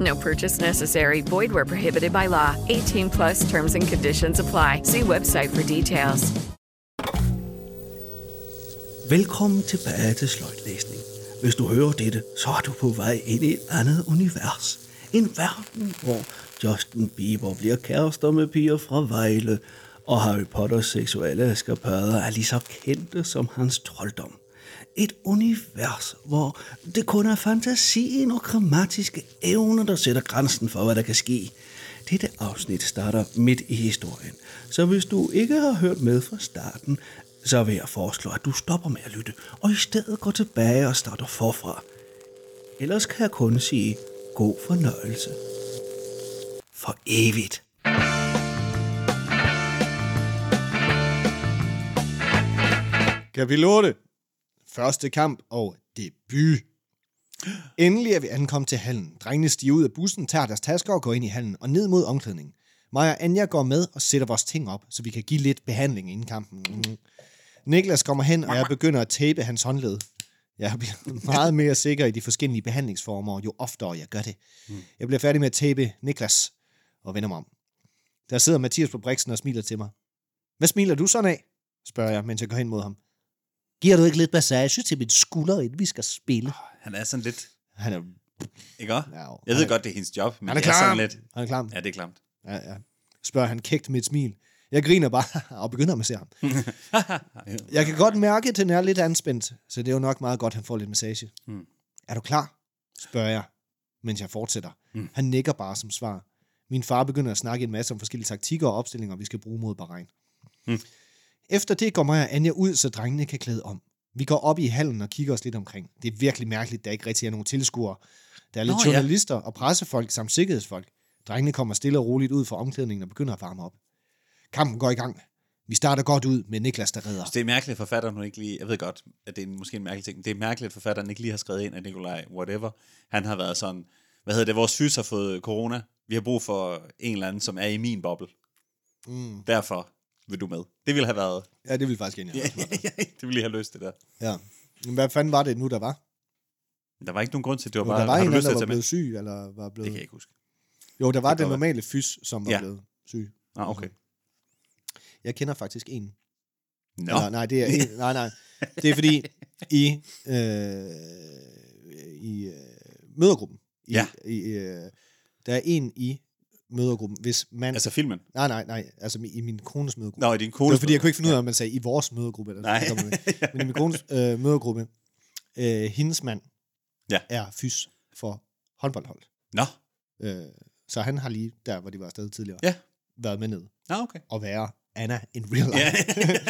No purchase necessary. Void where prohibited by law. 18 plus terms and conditions apply. See website for details. Velkommen tilbage til sløjtlæsning. Hvis du hører dette, så er du på vej ind i et andet univers. En verden, hvor Justin Bieber bliver kærester med piger fra Vejle, og Harry Potters seksuelle eskapader er lige så kendte som hans trolddom. Et univers, hvor det kun er fantasien og grammatiske evner, der sætter grænsen for, hvad der kan ske. Dette afsnit starter midt i historien, så hvis du ikke har hørt med fra starten, så vil jeg foreslå, at du stopper med at lytte, og i stedet går tilbage og starter forfra. Ellers kan jeg kun sige god fornøjelse. For evigt. Kapitel 8. Første kamp og debut. Endelig er vi ankommet til hallen. Drengene stiger ud af bussen, tager deres tasker og går ind i hallen og ned mod omklædningen. Maja og Anja går med og sætter vores ting op, så vi kan give lidt behandling inden kampen. Mm. Niklas kommer hen, og jeg begynder at tape hans håndled. Jeg bliver meget mere sikker i de forskellige behandlingsformer, jo oftere jeg gør det. Jeg bliver færdig med at tape Niklas og vender mig om. Der sidder Mathias på briksen og smiler til mig. Hvad smiler du sådan af? spørger jeg, mens jeg går hen mod ham. Giver du ikke lidt massage til min skulder, inden vi skal spille? Han er sådan lidt... Han er, Ikke også? Ja, Jeg ved er- godt, det er hendes job, men han er det er klar. sådan lidt... Han er klam. Ja, det er klamt. Ja, ja. Spørger han kægt med et smil. Jeg griner bare og begynder at massere ham. Jeg kan godt mærke, at den er lidt anspændt, så det er jo nok meget godt, at han får lidt massage. Mm. Er du klar? spørger jeg, mens jeg fortsætter. Mm. Han nikker bare som svar. Min far begynder at snakke en masse om forskellige taktikker og opstillinger, vi skal bruge mod Bahrein. Mm. Efter det går mig og Anja ud, så drengene kan klæde om. Vi går op i hallen og kigger os lidt omkring. Det er virkelig mærkeligt, der ikke rigtig er nogen tilskuere. Der er lidt Nå, ja. journalister og pressefolk samt sikkerhedsfolk. Drengene kommer stille og roligt ud fra omklædningen og begynder at varme op. Kampen går i gang. Vi starter godt ud med Niklas, der redder. Det er mærkeligt, at forfatteren ikke lige... Jeg ved godt, at det er måske en mærkelig ting. Det er mærkeligt, at forfatteren ikke lige har skrevet ind, at Nikolaj, whatever, han har været sådan... Hvad hedder det? Vores fys har fået corona. Vi har brug for en eller anden, som er i min boble. Mm. Derfor vil du med. Det ville have været... Ja, det vil faktisk gerne. Ja, det ville lige have løst det der. ja. Men hvad fanden var det nu, der var? Der var ikke nogen grund til, det var Jo, bare... der var en lyst der var med? blevet syg, eller var blevet... Det kan jeg ikke huske. Jo, der var Det godt normale fys, som var Ja. blevet syg. Ah, okay. Jeg kender faktisk en. Nå, Eller, nej, det er en, nej, nej. Det er fordi, i, øh, i øh, mødergruppen, i, Ja. i, øh, der er en i mødergruppen, hvis man... altså filmen. nej, nej, nej, altså i min kones mødergruppe. Nå, i din det kone. var fordi, jeg kunne ikke finde ud af, om man sagde i vores mødergruppe. Eller Nej. noget. Men i min kones øh, mødergruppe, øh, hendes mand Ja. er fys for håndboldhold. Nå, Øh, så han har lige, der hvor de var afsted tidligere, Ja. været med ned Nå okay. og være Anna in real life. Ja.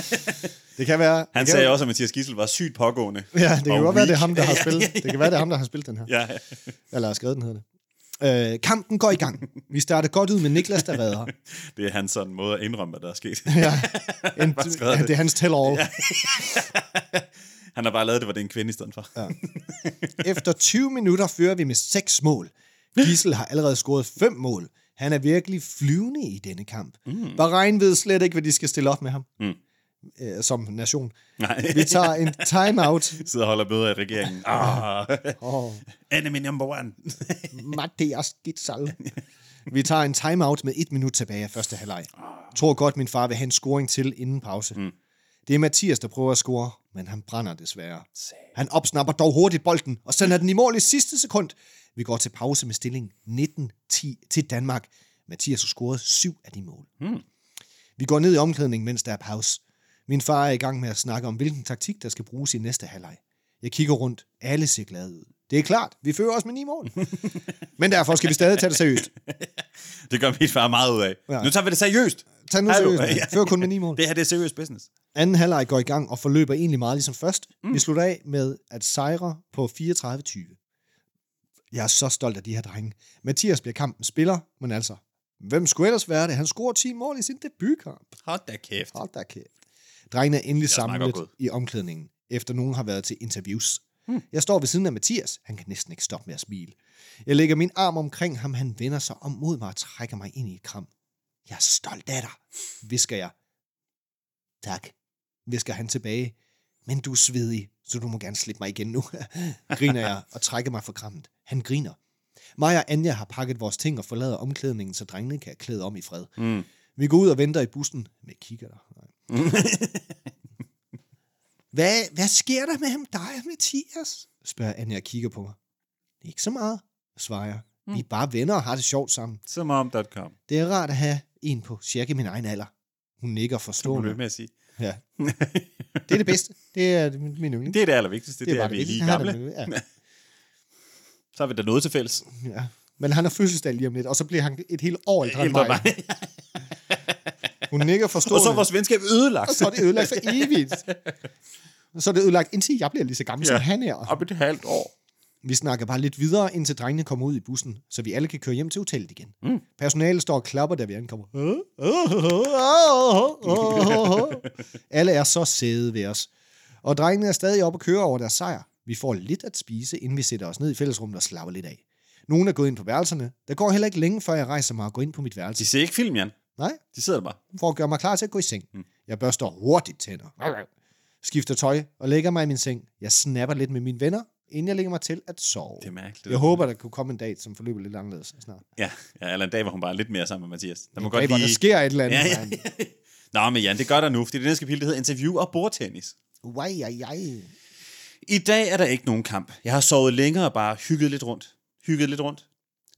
det kan være... Han det sagde være- også, at Mathias Gissel var sygt pågående. Ja, det kan godt være, det er ham, der har spillet. Det kan være, det er ham, der har spillet den her. Ja, Eller har skrevet den, hedder det. Øh, kampen går i gang. Vi starter godt ud med Niklas, der redder. det er hans sådan måde at indrømme, hvad der er sket. Ja, en, ja, det. er hans tell-all. Han har bare lavet det, var det en kvinde i stedet for. Ja. Efter 20 minutter fører vi med seks mål. Gissel har allerede scoret fem mål. Han er virkelig flyvende i denne kamp. Mm. Bahrein ved slet ikke, hvad de skal stille op med ham. Mm. Øh, som nation. Nej. Vi tager en timeout. sidder og holder møder i regeringen. Ah, Oh, enemy number one. Mathias Gitzal. Vi tager en timeout med et minut tilbage af første halvleg. Tror godt, min far vil have en scoring til inden pause. Mm. Det er Mathias, der prøver at score, men han brænder desværre. Han opsnapper dog hurtigt bolden og sender den i mål i sidste sekund. Vi går til pause med stilling 19-10 til Danmark. Mathias har scoret syv af de mål. Mm. Vi går ned i omklædningen, mens der er pause. Min far er i gang med at snakke om, hvilken taktik, der skal bruges i næste halvleg. Jeg kigger rundt. Alle ser glade ud. Det er klart, vi fører os med ni mål. Men derfor skal vi stadig tage det seriøst. Det gør min far meget ud af. Ja. Nu tager vi det seriøst. Tag nu Hallo. seriøst. Ja. Før kun med ni mål. Det her det er serious business. Anden halvleg går i gang og forløber egentlig meget ligesom først. Mm. Vi slutter af med at sejre på 34-20. Jeg er så stolt af de her drenge. Mathias bliver kampen spiller, men altså, hvem skulle ellers være det? Han scorer 10 mål i sin debutkamp. Hold da kæft. Hold da kæft. Drengene er endelig samlet i omklædningen, efter nogen har været til interviews. Hmm. Jeg står ved siden af Mathias. Han kan næsten ikke stoppe med at smile. Jeg lægger min arm omkring ham. Han vender sig om mod mig og trækker mig ind i et kram. Jeg er stolt af dig, visker jeg. Tak, visker han tilbage. Men du er svedig, så du må gerne slippe mig igen nu, griner jeg og trækker mig for krammet. Han griner. Mig og Anja har pakket vores ting og forlader omklædningen, så drengene kan klæde om i fred. Mm. Vi går ud og venter i bussen. med kigger der. Nej. hvad, hvad sker der med ham, dig og Mathias? spørger Anja og kigger på mig. Ikke så meget, svarer jeg. Vi er bare venner og har det sjovt sammen. Som om.com. Det er rart at have en på cirka min egen alder. Hun nikker forstående. med at sige. Ja. Det er det bedste. Det er min yndling. Det er det allervigtigste. Det, det er, bare at vi er lige er gamle. det- Ja. Så har vi da noget til fælles. ja. Men han har fødselsdag lige om lidt, og så bliver han et helt år ældre end mig. Hun nikker Og forstående. så er vores venskab ødelagt. og så er det ødelagt for evigt. Så er det ødelagt, indtil jeg bliver lige så gammel, ja. Som han er. Op et halvt år. Vi snakker bare lidt videre, indtil drengene kommer ud i bussen, så vi alle kan køre hjem til hotellet igen. Mm. Personalet står og klapper, da vi ankommer. alle er så sæde ved os. Og drengene er stadig oppe og køre over deres sejr. Vi får lidt at spise, inden vi sætter os ned i fællesrummet og slapper lidt af. Nogle er gået ind på værelserne. Der går heller ikke længe, før jeg rejser mig og går ind på mit værelse. De ser ikke film, Jan. Nej, De sidder der bare. for at gøre mig klar til at gå i seng. Jeg børster hurtigt tænder. Skifter tøj og lægger mig i min seng. Jeg snapper lidt med mine venner, inden jeg lægger mig til at sove. Det er mærkeligt. Jeg håber, der kunne komme en dag, som forløber lidt anderledes snart. Ja, ja, eller en dag, hvor hun bare er lidt mere sammen med Mathias. Der må En godt dag, hvor lige... der sker et eller andet. Ja, ja. mand. Nå, men Jan, det gør der nu, fordi det næste kapitel, hedder interview og bordtennis. Uaj, ej, ej. I dag er der ikke nogen kamp. Jeg har sovet længere og bare hygget lidt rundt. Hygget lidt rundt.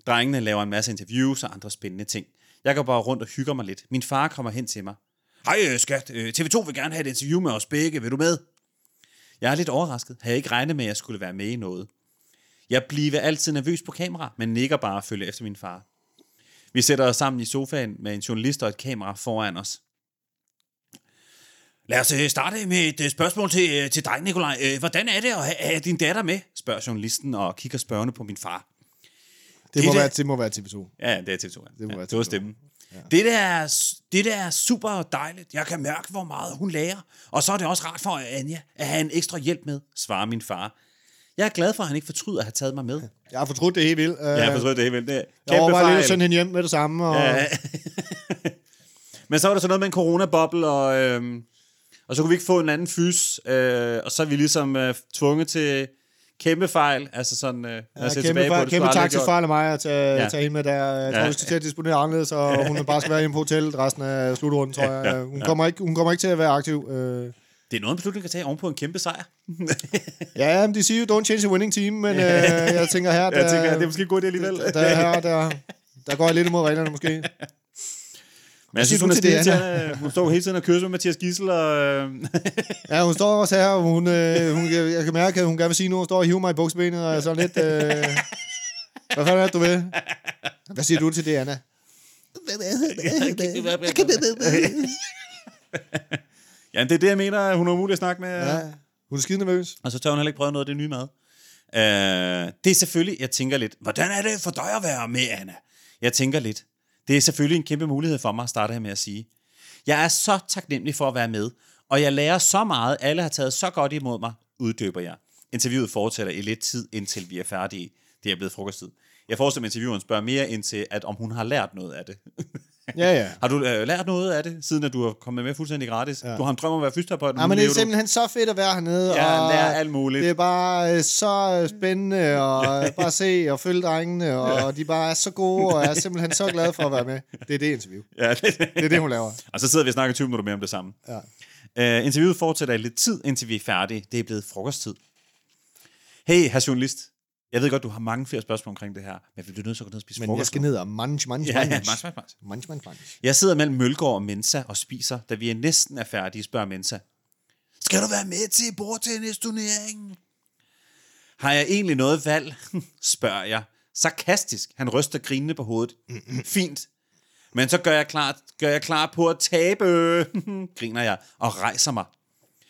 Drengene laver en masse interviews og andre spændende ting. Jeg går bare rundt og hygger mig lidt. Min far kommer hen til mig. Hej øh, skat, øh, TV2 vil gerne have et interview med os begge. Vil du med? Jeg er lidt overrasket. Havde ikke regnet med, at jeg skulle være med i noget. Jeg bliver altid nervøs på kamera, men nikker bare og følger efter min far. Vi sætter os sammen i sofaen med en journalist og et kamera foran os. Lad os øh, starte med et spørgsmål til, til dig, Nikolaj. Hvordan er det at have din datter med? spørger journalisten og kigger spørgende på min far. Det, Det må er være, det- må være TV2. Ja, det er TV2. Ja. Det må ja, være det var TV2. stemmen. Ja. Det, der er, det der er super dejligt. Jeg kan mærke, hvor meget hun lærer. Og så er det også rart for Anja at have en ekstra hjælp med, svarer min far. Jeg er glad for, at han ikke fortryder at have taget mig med. Jeg har fortrudt det helt vildt. Uh, Jeg har fortrudt det helt vildt. Det er jeg overvejer lidt at sende hende hjem med det samme. Og... Ja. Men så var der så noget med en coronaboble, og, øhm, og så kunne vi ikke få en anden fys, øh, og så er vi ligesom øh, tvunget til kæmpe fejl, altså sådan, øh, ja, Ja, se kæmpe, tilbage på fejl, det, kæmpe taktisk gjort. fejl af mig at tage, Ja. ja. tage hende med der. Jeg tror, Ja. vi skal til at disponere anderledes, og hun bare skal være hjemme på hotellet resten af slutrunden, tror jeg. Hun, kommer ikke, hun kommer ikke til at være aktiv. Øh. Det er noget, en beslutning kan tage oven på en kæmpe sejr. Ja, men de siger jo, don't change the winning team, men øh, jeg tænker her, der, Jeg tænker, det er måske en god idé alligevel. der, der, her, der, der går jeg lidt imod reglerne måske. Men jeg synes, hun er at hun står hele tiden og kysser med Mathias Gissel, og øh, Ja, hun står også her, og hun, øh, hun, jeg, kan mærke, at hun gerne vil sige noget. Hun står og hiver mig i buksebenet, og sådan lidt... Øh, hvad fanden er det, du vil? Hvad siger du til det, Anna? ja, det er det, jeg mener, hun er umulig at snakke med. Ja, hun er skide nervøs. Og så tør hun heller ikke prøve noget af det nye mad. Øh, det er selvfølgelig, jeg tænker lidt, hvordan er det for dig at være med, Anna? Jeg tænker lidt, det er selvfølgelig en kæmpe mulighed for mig at starte her med at sige. Jeg er så taknemmelig for at være med, og jeg lærer så meget, alle har taget så godt imod mig, uddøber jeg. Interviewet fortsætter i lidt tid, indtil vi er færdige. Det er blevet frokosttid. Jeg forestiller mig, at intervieweren spørger mere ind til, at om hun har lært noget af det. Ja, ja. har du øh, lært noget af det, siden at du har kommet med fuldstændig gratis? Ja. Du har en drøm om at være fysioterapeut. Ja, men det er lever du- simpelthen så fedt at være hernede. Ja, og lære alt muligt. Det er bare øh, så spændende at bare se og følge drengene, og de bare er så gode, og jeg er simpelthen så glad for at være med. Det er det interview. Ja, det, Det er det, hun laver. Og så sidder vi og snakker 20 minutter mere om det samme. Ja. Uh, interviewet fortsætter i lidt tid, indtil vi er færdige. Det er blevet frokosttid. Hey, herr journalist. Jeg ved godt, du har mange flere spørgsmål omkring det her, men vi bliver nødt til at gå ned og spise Men frokost. jeg skal ned og manch, manch, Ja, manch, manch, manch. Manch, manch, manch. Jeg sidder mellem Mølgaard og Mensa og spiser, da vi er næsten er færdige, spørger Mensa. Skal du være med til bordtennisturneringen? Har jeg egentlig noget valg? spørger jeg. Sarkastisk. Han ryster grinende på hovedet. Fint. Men så gør jeg klar, gør jeg klar på at tabe, griner jeg og rejser mig.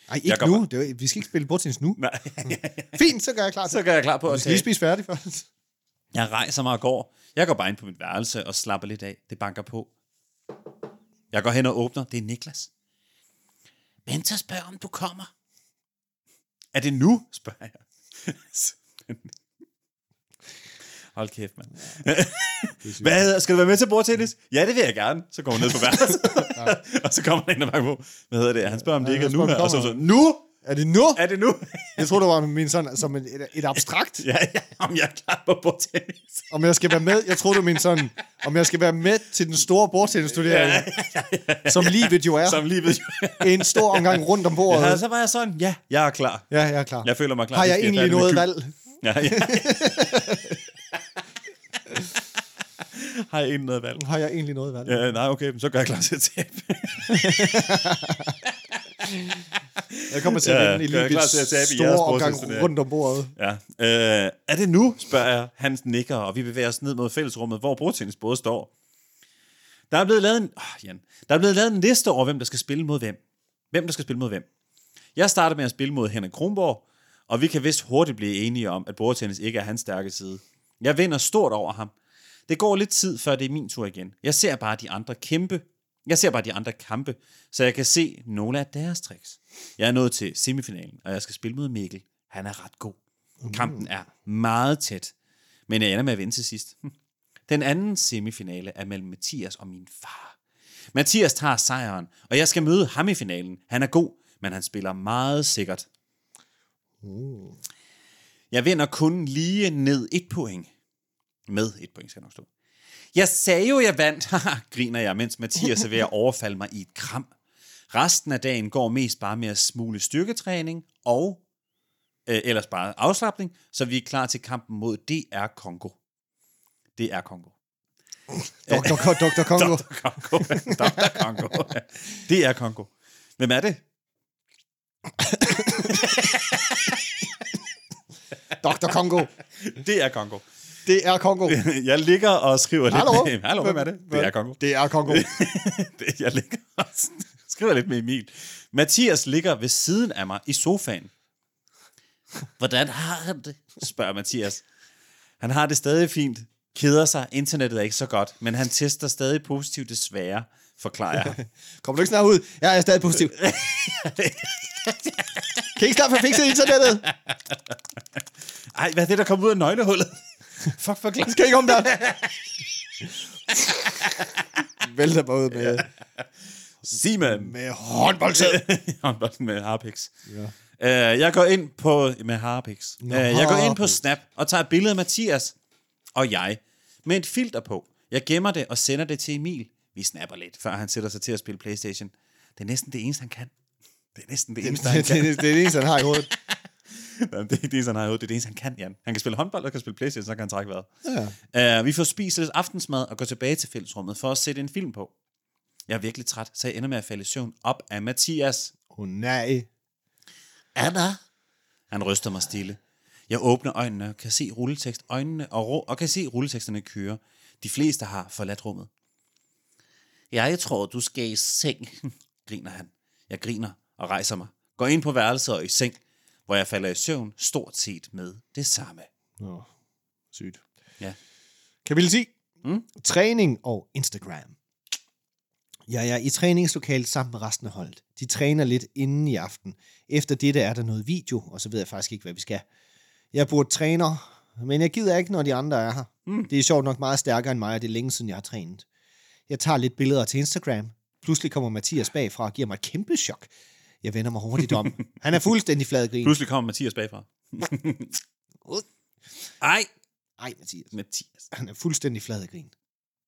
Ej, Jeg ikke går nu. Det er, vi skal ikke spille bordtennis nu. Nej, Fint, så gør jeg klar så gør jeg klar på Vi at skal lige spise færdig først. Jeg rejser mig og går. Jeg går bare ind på mit værelse og slapper lidt af. Det banker på. Jeg går hen og åbner. Det er Niklas. Mentor spørger, om du kommer. Er det nu? spørger jeg. Hold kæft, mand. Hvad hedder, skal du være med til bordtennis? Ja, det vil jeg gerne. Så går hun ned på værelset. og så kommer der en, der banker på. Hvad hedder det? Han spørger, om det Ja, ikke er han nu her. Og så, så, nu? Er det nu? Er det nu? Jeg tror, det var min sådan, som et, et, abstrakt. ja, ja, om jeg er klar på bordtennis. Om jeg skal være med, jeg tror du min sådan, om jeg skal være med til den store bordtennisturnering, som livet jo er. Som livet jo En stor omgang rundt om bordet. Ja, så var jeg sådan, ja, jeg er klar. Ja, jeg er klar. Jeg føler mig klar. Har jeg egentlig noget valg? Ja, ja. Har jeg egentlig noget valg? Har jeg egentlig noget valg? Ja, nej, okay, men så gør jeg klar til at tabe. Jeg kommer til at Ja, vinde i jeg klar til at tabe store omgang rundt om bordet. Ja. Øh, er det nu, spørger jeg. Han nikker, og vi bevæger os ned mod fællesrummet, hvor bordtennis både står. Der er blevet lavet en, oh, Jan, der er blevet lavet en liste over, hvem der skal spille mod hvem. Hvem der skal spille mod hvem. Jeg starter med at spille mod Henrik Kronborg, og vi kan vist hurtigt blive enige om, at bordtennis ikke er hans stærke side. Jeg vinder stort over ham. Det går lidt tid, før det er min tur igen. Jeg ser bare de andre kæmpe. Jeg ser bare de andre kampe, så jeg kan se nogle af deres tricks. Jeg er nået til semifinalen, og jeg skal spille mod Mikkel. Han er ret god. Kampen er meget tæt, men jeg ender med at vinde til sidst. Den anden semifinale er mellem Mathias og min far. Mathias tager sejren, og jeg skal møde ham i finalen. Han er god, men han spiller meget sikkert. Jeg vinder kun lige ned et point. Med et point skal jeg nok stå. Jeg sagde jo, jeg vandt, griner jeg, mens Mathias er ved at overfalde mig i et kram. Resten af dagen går mest bare med at smule styrketræning og øh, ellers bare afslappning, så vi er klar til kampen mod DR Kongo. DR Kongo. Dr. Ko- Dr. Kongo. Dr. Kongo. Dr. Kongo. DR Kongo. Hvem er det? Dr. Kongo. DR Kongo. Det er Kongo. Jeg ligger og skriver Hallo? lidt med... Hallo, hvem er det? DR Kongo. Det er Kongo. Det- jeg ligger og skriver lidt med Emil. Mathias ligger ved siden af mig i sofaen. Hvordan har han det? spørger Mathias. Han har det stadig fint. Keder sig. Internettet er ikke så godt, men han tester stadig positivt desværre, forklarer jeg. Kommer du ikke snart ud? Jeg er stadig positiv. kan I ikke snart få fikset internettet? Ej, hvad er det, der kommer ud af nøglehullet? Fuck, for glas. Skal I komme der? Vælter mig ud med, Simon. med håndboldsæd. Håndbolden med Harpix. Ja. Uh, jeg går ind på med Harpix. Uh, jeg går ind på. Snap og tager et billede af Mathias og jeg med et filter på. Jeg gemmer det og sender det til Emil. Vi snapper lidt, før han sætter sig til at spille Playstation. Det er næsten det eneste, han kan. Det er næsten det eneste, han kan. det, det er det eneste, han har i hovedet. Jamen, det er det eneste, han har i hovedet. Det er det eneste, han kan, Jan. Han kan spille håndbold og kan spille Playstation, så kan han trække vejret. Ja. Uh, vi får spist lidt aftensmad og går tilbage til fællesrummet for at sætte en film på. Jeg er virkelig træt, så jeg ender med at falde i søvn op af Mathias. Åh oh, nej. Anna. Han ryster mig stille. Jeg åbner øjnene og kan se rulletekst øjnene og, ro- og kan se rulleteksterne køre. De fleste har forladt rummet. Jeg tror, du skal i seng, griner han. Jeg griner og rejser mig. Går ind på værelset og i seng, hvor jeg falder i søvn stort set med det samme. Nå, sygt. Ja. Kapitel 10. Mm? Træning og Instagram. Jeg er i træningslokalet sammen med resten af holdet. De træner lidt inden i aften. Efter dette er der noget video, og så ved jeg faktisk ikke, hvad vi skal. Jeg burde træner, men jeg gider ikke, når de andre er her. Mm. Det er sjovt nok meget stærkere end mig, og det er længe siden, jeg har trænet. Jeg tager lidt billeder til Instagram. Pludselig kommer Mathias bagfra og giver mig et kæmpe chok. Jeg vender mig hurtigt om. Han er fuldstændig flad grin. Pludselig kommer Mathias bagfra. Ej, Ej, Mathias. Mathias. Han er fuldstændig flad af grin.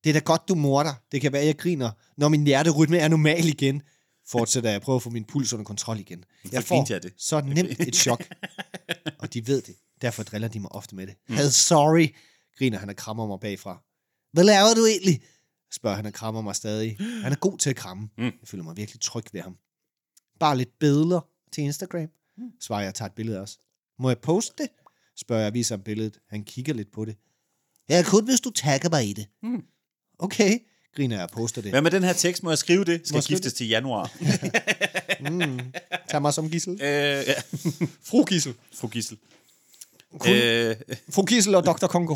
Det er da godt, du morder. Det kan være, jeg griner, når min hjerterytme er normal igen. Fortsætter jeg at prøve at få min puls under kontrol igen. Jeg får jeg det. så nemt et chok. Og de ved det. Derfor driller de mig ofte med det. Mm. Hey, sorry, griner han og krammer mig bagfra. Hvad laver du egentlig? spørger han og krammer mig stadig. Han er god til at kramme. Mm. Jeg føler mig virkelig tryg ved ham. Bare lidt billeder til Instagram, mm. svarer jeg tager et billede også. Må jeg poste det? spørger jeg viser ham billedet. Han kigger lidt på det. Ja, kun hvis du tagger mig i det. Mm. Okay, griner jeg og poster det. Hvad med den her tekst? Må jeg skrive det? Skal skrive giftes til januar. Tag mig som gissel. øh, ja. Fru Gissel. Fru Gissel. Kun- Øh, Fru Gissel og Dr. Kongo.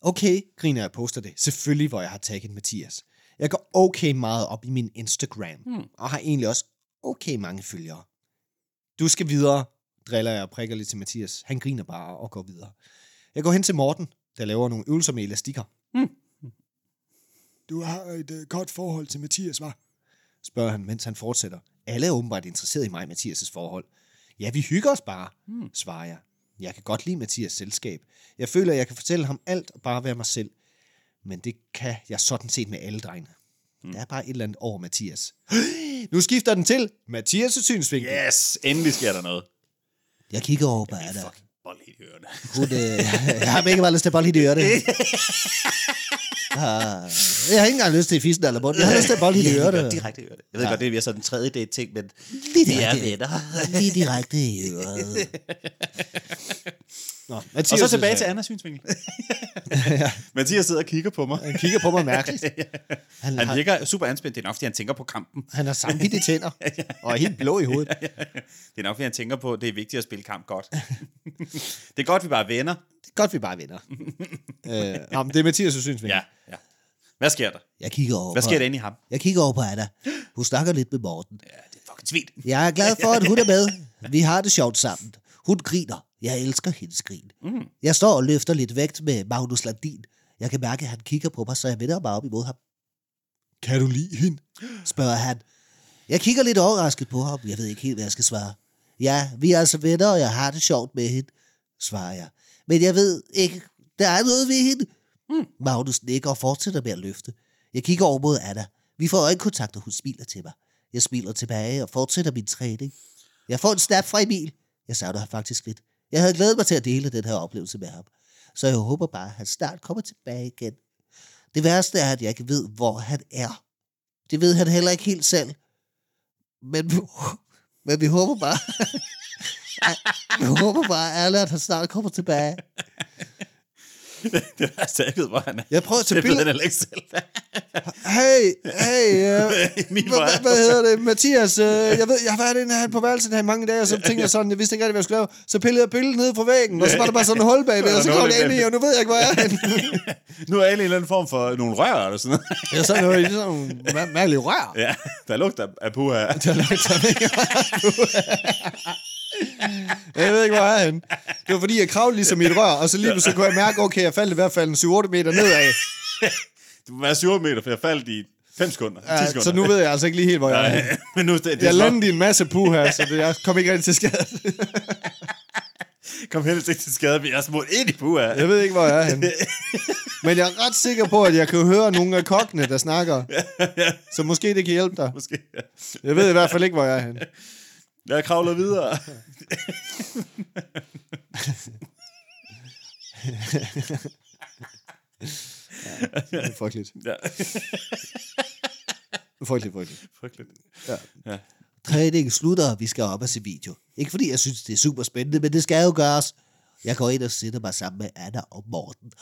okay, griner jeg og poster det. Selvfølgelig, hvor jeg har tagget Mathias. Jeg går okay meget op i min Instagram, hmm. og har egentlig også okay mange følgere. Du skal videre, driller jeg og prikker lidt til Mathias. Han griner bare og går videre. Jeg går hen til Morten, der laver nogle øvelser med elastikker. Hmm. Du har et uh, godt forhold til Mathias, var? spørger han, mens han fortsætter. Alle er åbenbart interesseret i mig og Mathias' forhold. Ja, vi hygger os bare, hmm. svarer jeg. Jeg kan godt lide Mathias' selskab. Jeg føler, at jeg kan fortælle ham alt og bare være mig selv. Men det kan jeg sådan set med alle drengene. Hmm. Der er bare et eller andet over Mathias. nu skifter den til Mathias' synsvinkel. yes, endelig sker der noget. Jeg kigger over på. Fucking bold i ørerne. Hun, øh, jeg har begge bare lyst til at hende i ørerne. Ah, jeg har ikke engang lyst til fissen eller bunden. Jeg har lyst til at hende i ørerne. Direkte i ørerne. Jeg ved ja. godt, det er sådan en tredje date ting, men Lige vi er venner. Lige direkte i øret. Nå, Og Mathias så tilbage synes til jeg- Annas synsvinkel. Mathias sidder og kigger på mig. Han kigger på mig mærkeligt. Han, Han har, virker super anspændt. Det er nok, fordi han tænker på kampen. han har samvittige tænder, og er helt blå i hovedet. Det er nok, fordi han tænker på, at det er vigtigt at spille kamp godt. det er godt, vi bare er venner. Det er godt, vi bare er venner. øh, nå, men det er Mathias' synsvinkel. Ja, ja. Hvad sker der? Jeg kigger over Hvad på, sker der inde i ham? Jeg kigger over på Anna. Hun snakker lidt med Morten. Ja, det er fucking svin. Jeg er glad for, at hun er med. Vi har det sjovt sammen. Hun griner. Jeg elsker hendes grin. Mm. Jeg står og løfter lidt vægt med Magnus Landin. Jeg kan mærke, at han kigger på mig, så jeg vender mig op imod ham. Kan du lide hende? Spørger han. Jeg kigger lidt overrasket på ham. Jeg ved ikke helt, hvad jeg skal svare. Ja, vi er altså venner, og jeg har det sjovt med hende, svarer jeg. Men jeg ved ikke, der er noget ved hende. Mm. Magnus nikker og fortsætter med at løfte. Jeg kigger over mod Anna. Vi får øjenkontakt, og hun smiler til mig. Jeg smiler tilbage og fortsætter min træning. Jeg får en snap fra Emil. Jeg savner ham faktisk lidt. Jeg havde glædet mig til at dele den her oplevelse med ham. Så jeg håber bare, at han snart kommer tilbage igen. Det værste er, at jeg ikke ved, hvor han er. Det ved han heller ikke helt selv. Men, men vi håber bare... vi håber bare, alle, at han snart kommer tilbage. det er særligt, hvor han er. Jeg prøver at tage Det billeder. ikke selv. Hey, hey, uh, hvad, er- hvad, hedder det? Mathias, uh, jeg ved, jeg har været inde her på værelset her i mange dage, og så tænkte jeg sådan, jeg vidste ikke rigtig, hvad jeg skulle lave. Så pillede jeg billedet ned på væggen, og så var der bare sådan en hul bagved, og så kom jeg ind i, og nu ved jeg ikke, hvor jeg er. Nu er alle i en eller anden form for nogle rør eller sådan noget. Jeg er sådan noget, i sådan nogle mær- mærkelige rør. Ja, der lugter af puha. Der lugter ikke Jeg ved ikke, hvor jeg er henne. Det var fordi, jeg kravlede ligesom i et rør, og så lige pludselig kunne jeg mærke, okay, jeg faldt i hvert fald en 7-8 meter nedad. Du må være 7 meter, for jeg faldt i 5 sekunder. 10 Ja, sekunder. så nu ved jeg altså ikke lige helt, hvor jeg er men nu det, det Jeg er landede i en masse puha, så det, jeg kom ikke rigtig til skade. Kom helst ikke til skade, men jeg er smurt ind i puha. Jeg ved ikke, hvor jeg er henne. Men jeg er ret sikker på, at jeg kan høre nogle af kokkene, der snakker. Så måske det kan hjælpe dig. Måske. Jeg ved i hvert fald ikke, hvor jeg er henne. Jeg kravler videre. Det er frygteligt. Ja. Frygteligt, frygteligt. Frygteligt. Ja. Ja. Træningen slutter, og vi skal op og se video. Ikke fordi jeg synes, det er super spændende, men det skal jo gøres. Jeg går ind og sætter mig sammen med Anna og Morten.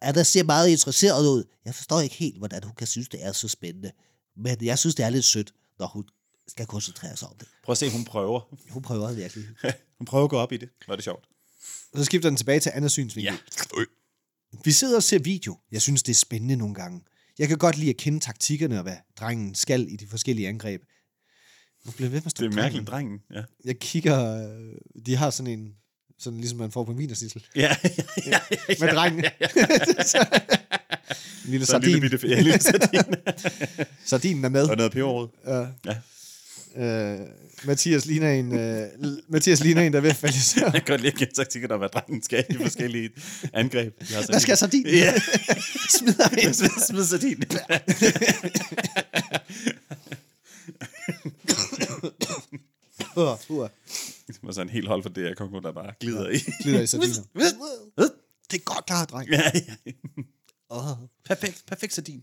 Anna ser meget interesseret ud. Jeg forstår ikke helt, hvordan hun kan synes, det er så spændende. Men jeg synes, det er lidt sødt, når hun skal koncentrere sig om det. Prøv at se, hun prøver. Hun prøver virkelig. Hun prøver at gå op i det. Var det sjovt? Så skifter den tilbage til Anders synsvinkel. Ja. Vi sidder og ser video. Jeg synes, det er spændende nogle gange. Jeg kan godt lide at kende taktikkerne og hvad drengen skal i de forskellige angreb. Bliver jeg ved med Det er drengen. mærkeligt, drengen. Ja. Jeg kigger... øh, De har sådan en... Sådan ligesom man får på en vinersnitsel. Ja, ja, ja, ja. Med drengen. en lille Så en lille sardin. bitte, ja, en lille sardin. Sardinen er med. og noget peberrod. Ja. Ja. Øh, Mathias ligner en, øh, Mathias ligner en, der er ved at falde i søvn. Jeg kan godt lide at taktikker, hvad drengen skal i forskellige angreb. Jeg har Hvad skal sardin? Ja. Smider ind. Smid, smid sardin. Uh, uh. Og så en helt hold for DR Kongo, der bare glider i. Glider i sardiner. Det er godt klart, dreng. ja, ja. Oh, Perfekt, perfekt sardin.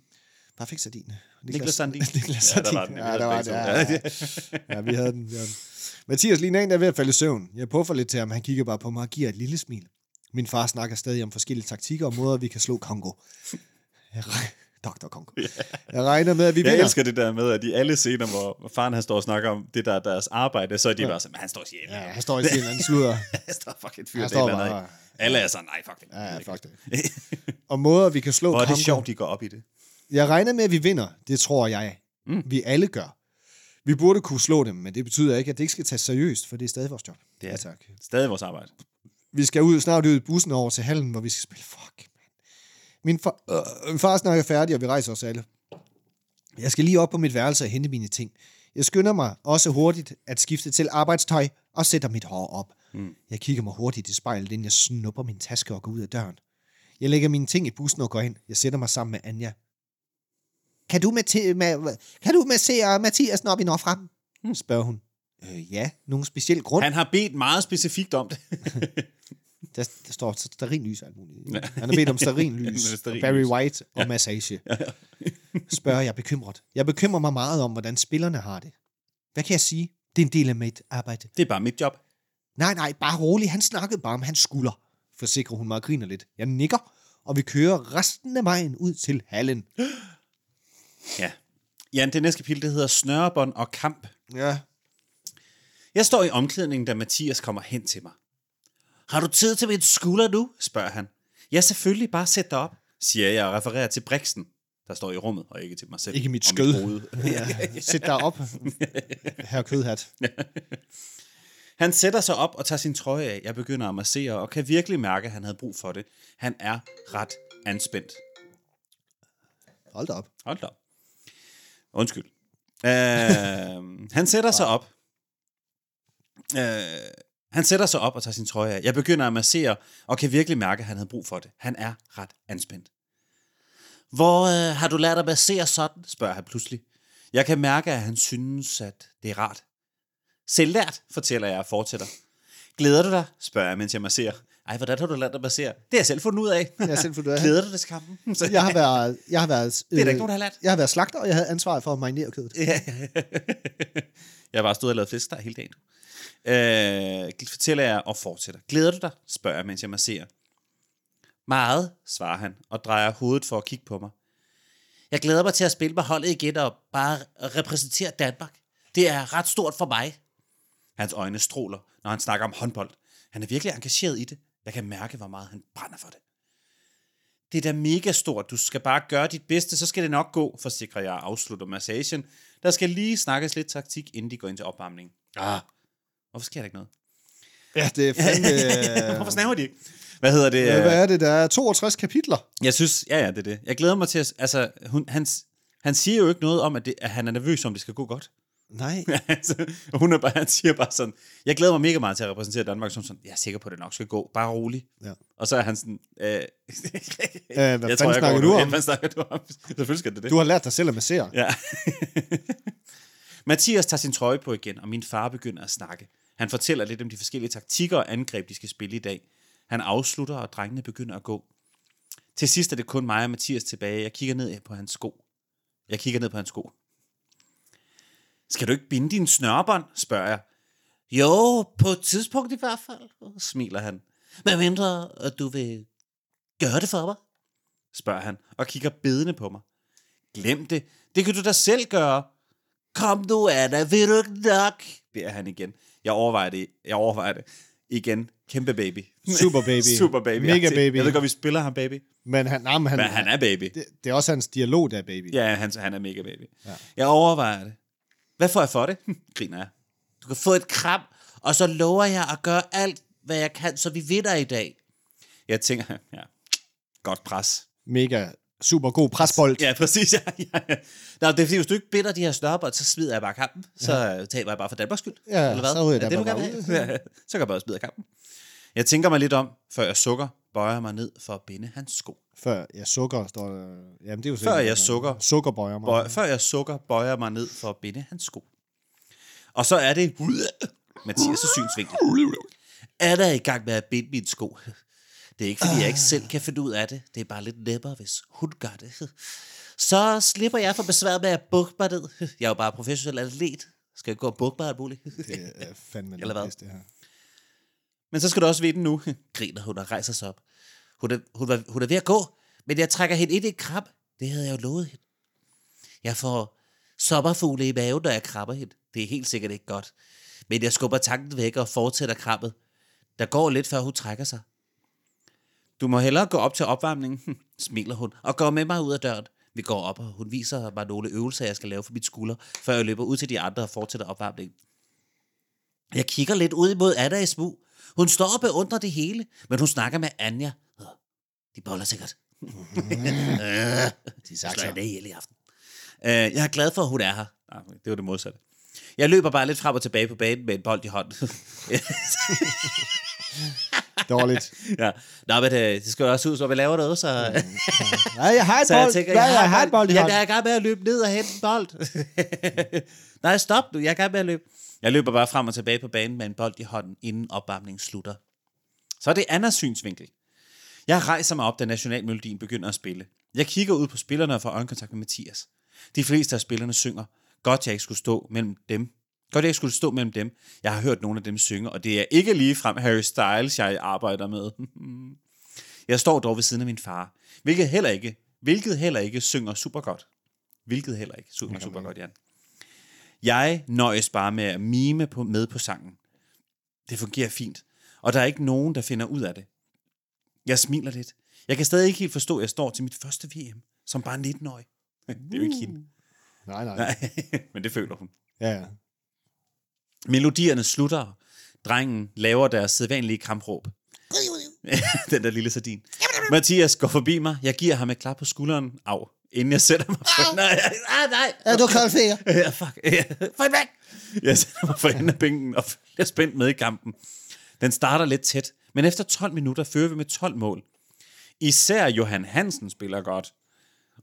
Perfekt sardin. Niklas Sandin. Niklas Ja, der var den. Ja, der var det. Ja, ja. Ja. ja, vi havde den. Vi havde den. Mathias lige en er ved at falde i søvn. Jeg puffer lidt til ham. Han kigger bare på mig og giver et lille smil. Min far snakker stadig om forskellige taktikker og måder, vi kan slå Kongo. Jeg Dr. Kongo. Jeg regner med, at vi Jeg vinder. elsker det der med, at i alle scener, hvor faren han står og snakker om det der er deres arbejde, så er de bare sådan, "Men han står og siger, Ja, ja. han står i sin anden sludder. han står fucking fyr Han det eller andet. bare- af." Alle er sådan, nej, fuck det. Ja, ja, fuck det. Og måder, vi kan slå Hvor er det Kongo. sjovt, de går op i det. Jeg regner med, at vi vinder. Det tror jeg. Mm. Vi alle gør. Vi burde kunne slå dem, men det betyder ikke, at det ikke skal tages seriøst, for det er stadig vores job. Det er ja, tak. Stadig vores arbejde. Vi skal ud, snart ud i bussen over til hallen, hvor vi skal spille. Fuck, man. Min, far, øh, min far snakker færdig, og vi rejser os alle. Jeg skal lige op på mit værelse og hente mine ting. Jeg skynder mig også hurtigt at skifte til arbejdstøj og sætter mit hår op. Mm. Jeg kigger mig hurtigt i spejlet, inden jeg snupper min taske og går ud af døren. Jeg lægger mine ting i bussen og går ind. Jeg sætter mig sammen med Anja. Kan du, med, med, kan du massere Mathias, når vi når frem? Mm. spørger hun. Øh, ja, nogen speciel grund. Han har bedt meget specifikt om det. Der, der står sterinlys og alt muligt. Ja. Han har bedt om sterinlys, Ja, og stearinlys. Barry White og massage. Spørger jeg bekymret. Jeg bekymrer mig meget om, hvordan spillerne har det. Hvad kan jeg sige? Det er en del af mit arbejde. Det er bare mit job. Nej, nej, bare rolig. Han snakkede bare om hans skulder. Forsikrer hun mig og griner lidt. Jeg nikker, og vi kører resten af vejen ud til hallen. Ja. Jan, det næste kapitel, det hedder Snørebånd og kamp. Ja. Jeg står i omklædningen, da Mathias kommer hen til mig. Har du tid til mit skulder nu? spørger han. Ja, selvfølgelig. Bare sæt dig op, siger jeg og refererer til Brixen, der står i rummet, og ikke til mig selv. Ikke mit og skød. hoved. ja. Sæt dig op, herr Kødhat. Han sætter sig op og tager sin trøje af. Jeg begynder at massere og kan virkelig mærke, at han havde brug for det. Han er ret anspændt. Hold da op. Hold da op. Undskyld. Uh, han sætter sig op. Uh, han sætter sig op og tager sin trøje af. Jeg begynder at massere og kan virkelig mærke, at han havde brug for det. Han er ret anspændt. Hvor uh, har du lært at massere sådan? spørger han pludselig. Jeg kan mærke, at han synes, at det er rart. Selvlært, fortæller jeg og fortsætter. Glæder du dig? spørger jeg, mens jeg masserer. Ej, hvordan har du lært at massere? Det har jeg selv fundet ud af. Jeg har selv fundet ud af. Glæder du dig til kampen? Så- Jeg har været, jeg har været, Det er der ikke nogen, der har lært. Jeg har været slagter, og jeg havde ansvaret for at marinere kødet. Ja. jeg har bare stået og lavet flæskesteg hele dagen. Øh, fortæller jeg og fortsætter. Glæder du dig? spørger jeg, mens jeg masserer. Meget, svarer han og drejer hovedet for at kigge på mig. Jeg glæder mig til at spille med holdet igen og bare repræsentere Danmark. Det er ret stort for mig. Hans øjne stråler, når han snakker om håndbold. Han er virkelig engageret i det. Jeg kan mærke, hvor meget han brænder for det. Det er da mega stort. Du skal bare gøre dit bedste, så skal det nok gå, forsikrer jeg afslutter massagen. Der skal lige snakkes lidt taktik, inden de går ind til opvarmning. Ah. Hvorfor sker der ikke noget? Ja, det er fandme... Hvorfor snaver de ikke? Hvad hedder det? Øh, Hvad er det? Der er 62 kapitler. Jeg synes, ja, ja, det er det. Jeg glæder mig til at, altså, hun, han, han siger jo ikke noget om, at, det, at han er nervøs om, det skal gå godt. Nej. altså, hun er bare, han siger bare sådan, jeg glæder mig mega meget til at repræsentere Danmark, som sådan, jeg er sikker på, at det nok skal gå, bare rolig. Ja. Og så er han sådan, øh, hvad jeg fanden jeg snakker du om? Ja, hvad snakker du om? Selvfølgelig skal det det. Du har lært dig selv at massere. Ja. Mathias tager sin trøje på igen, og min far begynder at snakke. Han fortæller lidt om de forskellige taktikker og angreb, de skal spille i dag. Han afslutter, og drengene begynder at gå. Til sidst er det kun mig og Mathias tilbage. Jeg kigger ned på hans sko. Jeg kigger ned på hans sko. Skal du ikke binde din snørbånd, spørger jeg. Jo, på et tidspunkt i hvert fald, smiler han. Hvad mindre, at du vil gøre det for mig? spørger han, og kigger bedende på mig. Glem det. Det kan du da selv gøre. Kom nu, Anna, vil du ikke nok? beder han igen. Jeg overvejer det. Jeg overvejer det. Igen. Kæmpe baby. Super baby. Super baby. Mega baby. Jeg ved godt, vi spiller ham baby. Men han, nej, men han, Men han er baby. det, det er også hans dialog, der er baby. Ja, han, han er mega baby. Ja. Jeg overvejer det. Hvad får jeg for det? Griner jeg. Du kan få et kram, og så lover jeg at gøre alt, hvad jeg kan, så vi vinder i dag. Jeg tænker, ja, godt pres. Mega super god presbold. Ja, præcis. Ja, ja, ja. Nå, det er fordi, hvis du ikke binder de her snørbånd, så smider jeg bare kampen. Så ja. taber jeg bare for Danmarks skyld. Ja, eller hvad? så ryger er det, du gerne have? Ja, så kan jeg bare smide kampen. Jeg tænker mig lidt om, før jeg sukker, bøjer jeg mig ned for at binde hans sko. Før jeg sukker, står der... Jamen, det er jo Før jeg at- sukker. Sukkerbøjer mig. Bøj, før jeg sukker, bøjer mig ned for at binde hans sko. Og så er det... Mathias' synsvinkel. Er der i gang med at binde min sko? Det er ikke, fordi jeg ikke selv kan finde ud af det. Det er bare lidt nemmere, hvis hun gør det. Så slipper jeg for besværet med at bukke mig ned. Jeg er jo bare professionel atlet. Skal jeg gå og bukke mig alt muligt? Det er fandme Eller hvad? det her. Men så skal du også vide nu. Griner hun og rejser sig op. Hun er, hun, var, hun er ved at gå, men jeg trækker hende ind i et krab. Det havde jeg jo lovet hende. Jeg får sommerfugle i maven, når jeg krabber hende. Det er helt sikkert ikke godt. Men jeg skubber tanken væk og fortsætter krabbet. Der går lidt, før hun trækker sig. Du må hellere gå op til opvarmningen, smiler hun, og går med mig ud af døren. Vi går op, og hun viser mig nogle øvelser, jeg skal lave for mit skulder, før jeg løber ud til de andre og fortsætter opvarmningen. Jeg kigger lidt ud imod Anna i smug. Hun står og beundrer det hele, men hun snakker med Anja. "Åh, De boller sikkert. de slår jeg ned ihjel i aften. Øh, jeg er glad for, at hun er her. Det var det modsatte. Jeg løber bare lidt frem og tilbage på banen med en bold i hånden. Dårligt. ja. Nå, men det, det skal jo også ud, så vi laver noget, så... Nej, jeg har et jeg bold. tænker, Nej, jeg, jeg har et bold i hånden. jeg er i gang med at løbe ned og hente en bold. Nej, stop nu. Jeg er i gang med at løbe. Jeg løber bare frem og tilbage på banen med en bold i hånden, inden opvarmningen slutter. Så er det Annas synsvinkel. Jeg rejser mig op, da nationalmelodien begynder at spille. Jeg kigger ud på spillerne og får øjenkontakt med Mathias. De fleste af spillerne synger. Godt, jeg ikke skulle stå mellem dem. Godt, jeg skulle stå mellem dem. Jeg har hørt nogle af dem synge, og det er ikke lige frem Harry Styles, jeg arbejder med. Jeg står dog ved siden af min far, hvilket heller ikke, hvilket heller ikke synger super godt. Hvilket heller ikke synger super godt, Jan. Jeg nøjes bare med at mime på, med på sangen. Det fungerer fint, og der er ikke nogen, der finder ud af det. Jeg smiler lidt. Jeg kan stadig ikke helt forstå, at jeg står til mit første VM, som bare 19-årig. Det er jo ikke hende. Nej, nej. Nej, men det føler hun. Ja, ja. Melodierne slutter. Drengen laver deres sædvanlige kampråb. Den der lille sardin. Mathias går forbi mig. Jeg giver ham et klap på skulderen. Au. Inden jeg sætter mig for... Nej, ah, nej. Er du kold finger? Ja, fuck. Ja. Få væk! Jeg sætter mig for enden af bænken og følger spændt med i kampen. Den starter lidt tæt, men efter 12 minutter fører vi med 12 mål. Især Johan Hansen spiller godt.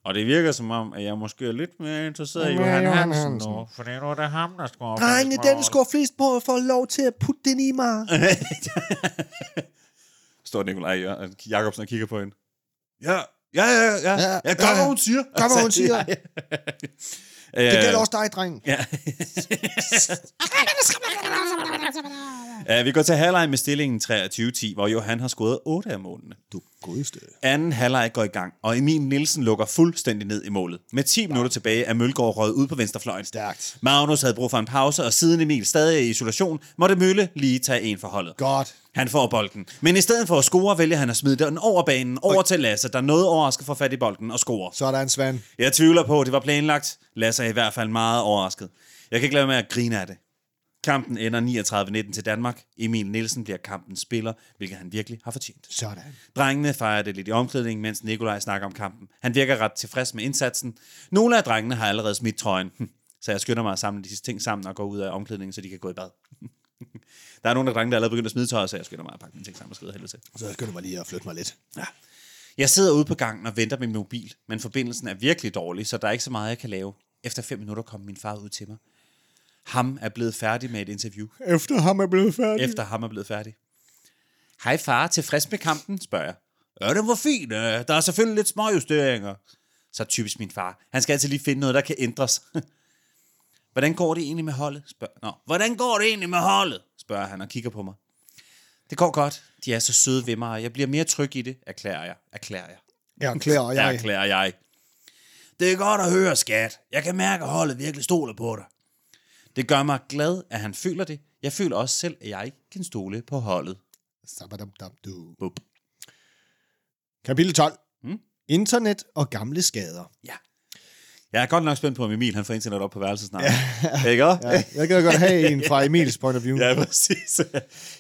Og det virker som om, at jeg måske er lidt mere interesseret i Johan, Johan Hansen, Hansen. nu. For det er nu, det er ham, der scorer. Drenge, den scorer flest på at få lov til at putte den i mig. Står Nikolaj Jør- Jacobsen og kigger på hende. Ja, ja, ja, ja. Ja, ja, ja gør, ja. hvad hun siger. Gør, hvad hun siger. Ja, ja. Det gælder Øh, også dig, dreng. Ja. ja, vi går til halvleg med stillingen 23-10, hvor Johan har scoret 8 af målene. Du godeste. Anden halvleg går i gang, og Emil Nielsen lukker fuldstændig ned i målet. Med 10 minutter tilbage er Mølgaard røget ud på venstrefløjen. Stærkt. Magnus havde brug for en pause, og siden Emil stadig er i isolation, måtte Mølle lige tage en for holdet. Godt. Han får bolden. Men i stedet for at score, vælger han at smide den over banen, over til Lasse, der noget overrasket får fat i bolden og scorer. Så er der en svand. Jeg tvivler på, at det var planlagt. Lasse er i hvert fald meget overrasket. Jeg kan ikke lade være med at grine af det. Kampen ender 39-19 til Danmark. Emil Nielsen bliver kampens spiller, hvilket han virkelig har fortjent. Sådan. Drengene fejrer det lidt i omklædningen, mens Nikolaj snakker om kampen. Han virker ret tilfreds med indsatsen. Nogle af drengene har allerede smidt trøjen, så jeg skynder mig at samle disse ting sammen og gå ud af omklædningen, så de kan gå i bad. der er nogle af drengene, der er allerede begyndt at smide tøjet, så jeg skynder mig at pakke mine ting sammen og skride helvede til. Så skynder mig lige at flytte mig lidt. Ja. Jeg sidder ude på gangen og venter med min mobil, men forbindelsen er virkelig dårlig, så der er ikke så meget, jeg kan lave. Efter fem minutter kom min far ud til mig. Ham er blevet færdig med et interview. Efter ham er blevet færdig. Efter ham er blevet færdig. Hej far, tilfreds med kampen, spørger jeg. Ja, den var fin. øh, Der er selvfølgelig lidt små justeringer. Så typisk min far. Han skal altid lige finde noget, der kan ændres. Hvordan går det egentlig med holdet? Spørger. Nå, hvordan går det egentlig med holdet? spørger han og kigger på mig. Det går godt. De er så søde ved mig, og jeg bliver mere tryg i det, erklærer jeg. Erklærer jeg. Jeg erklærer jeg. Erklærer jeg. Det er godt at høre, skat. Jeg kan mærke, at holdet virkelig stoler på dig. Det gør mig glad, at han føler det. Jeg føler også selv, at jeg kan stole på holdet. Sabadabdabdu. Bup. Kapitel 12. Hmm? Internet og gamle skader. Ja. Jeg er godt nok spændt på, om Emil han får internet op på værelset snart. Ja. Ikke? Ja, jeg kan godt have en fra Emils point of view. Ja, præcis.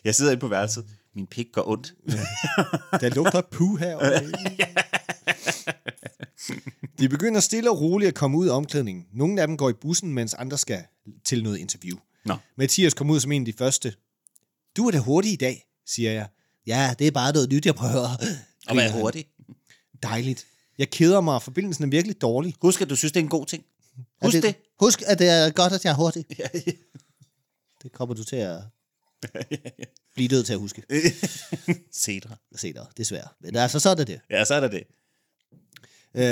Jeg sidder inde på værelset. Min pik går ondt. Der lugter puh her. De begynder stille og roligt at komme ud af omklædningen. Nogle af dem går i bussen, mens andre skal til noget interview. Nå. Mathias kom ud som en af de første. Du er da hurtig i dag, siger jeg. Ja, det er bare noget nyt, jeg prøver. Og vær hurtig. Dejligt. Jeg keder mig, og forbindelsen er virkelig dårlig. Husk, at du synes, det er en god ting. Husk Er det. Husk, at det er godt, at jeg er hurtig. Ja, ja. Det kommer du til at Bliv nødt til at huske. Cedra. Senere, desværre. Men altså, så er det det. Ja, så er der det. Øh,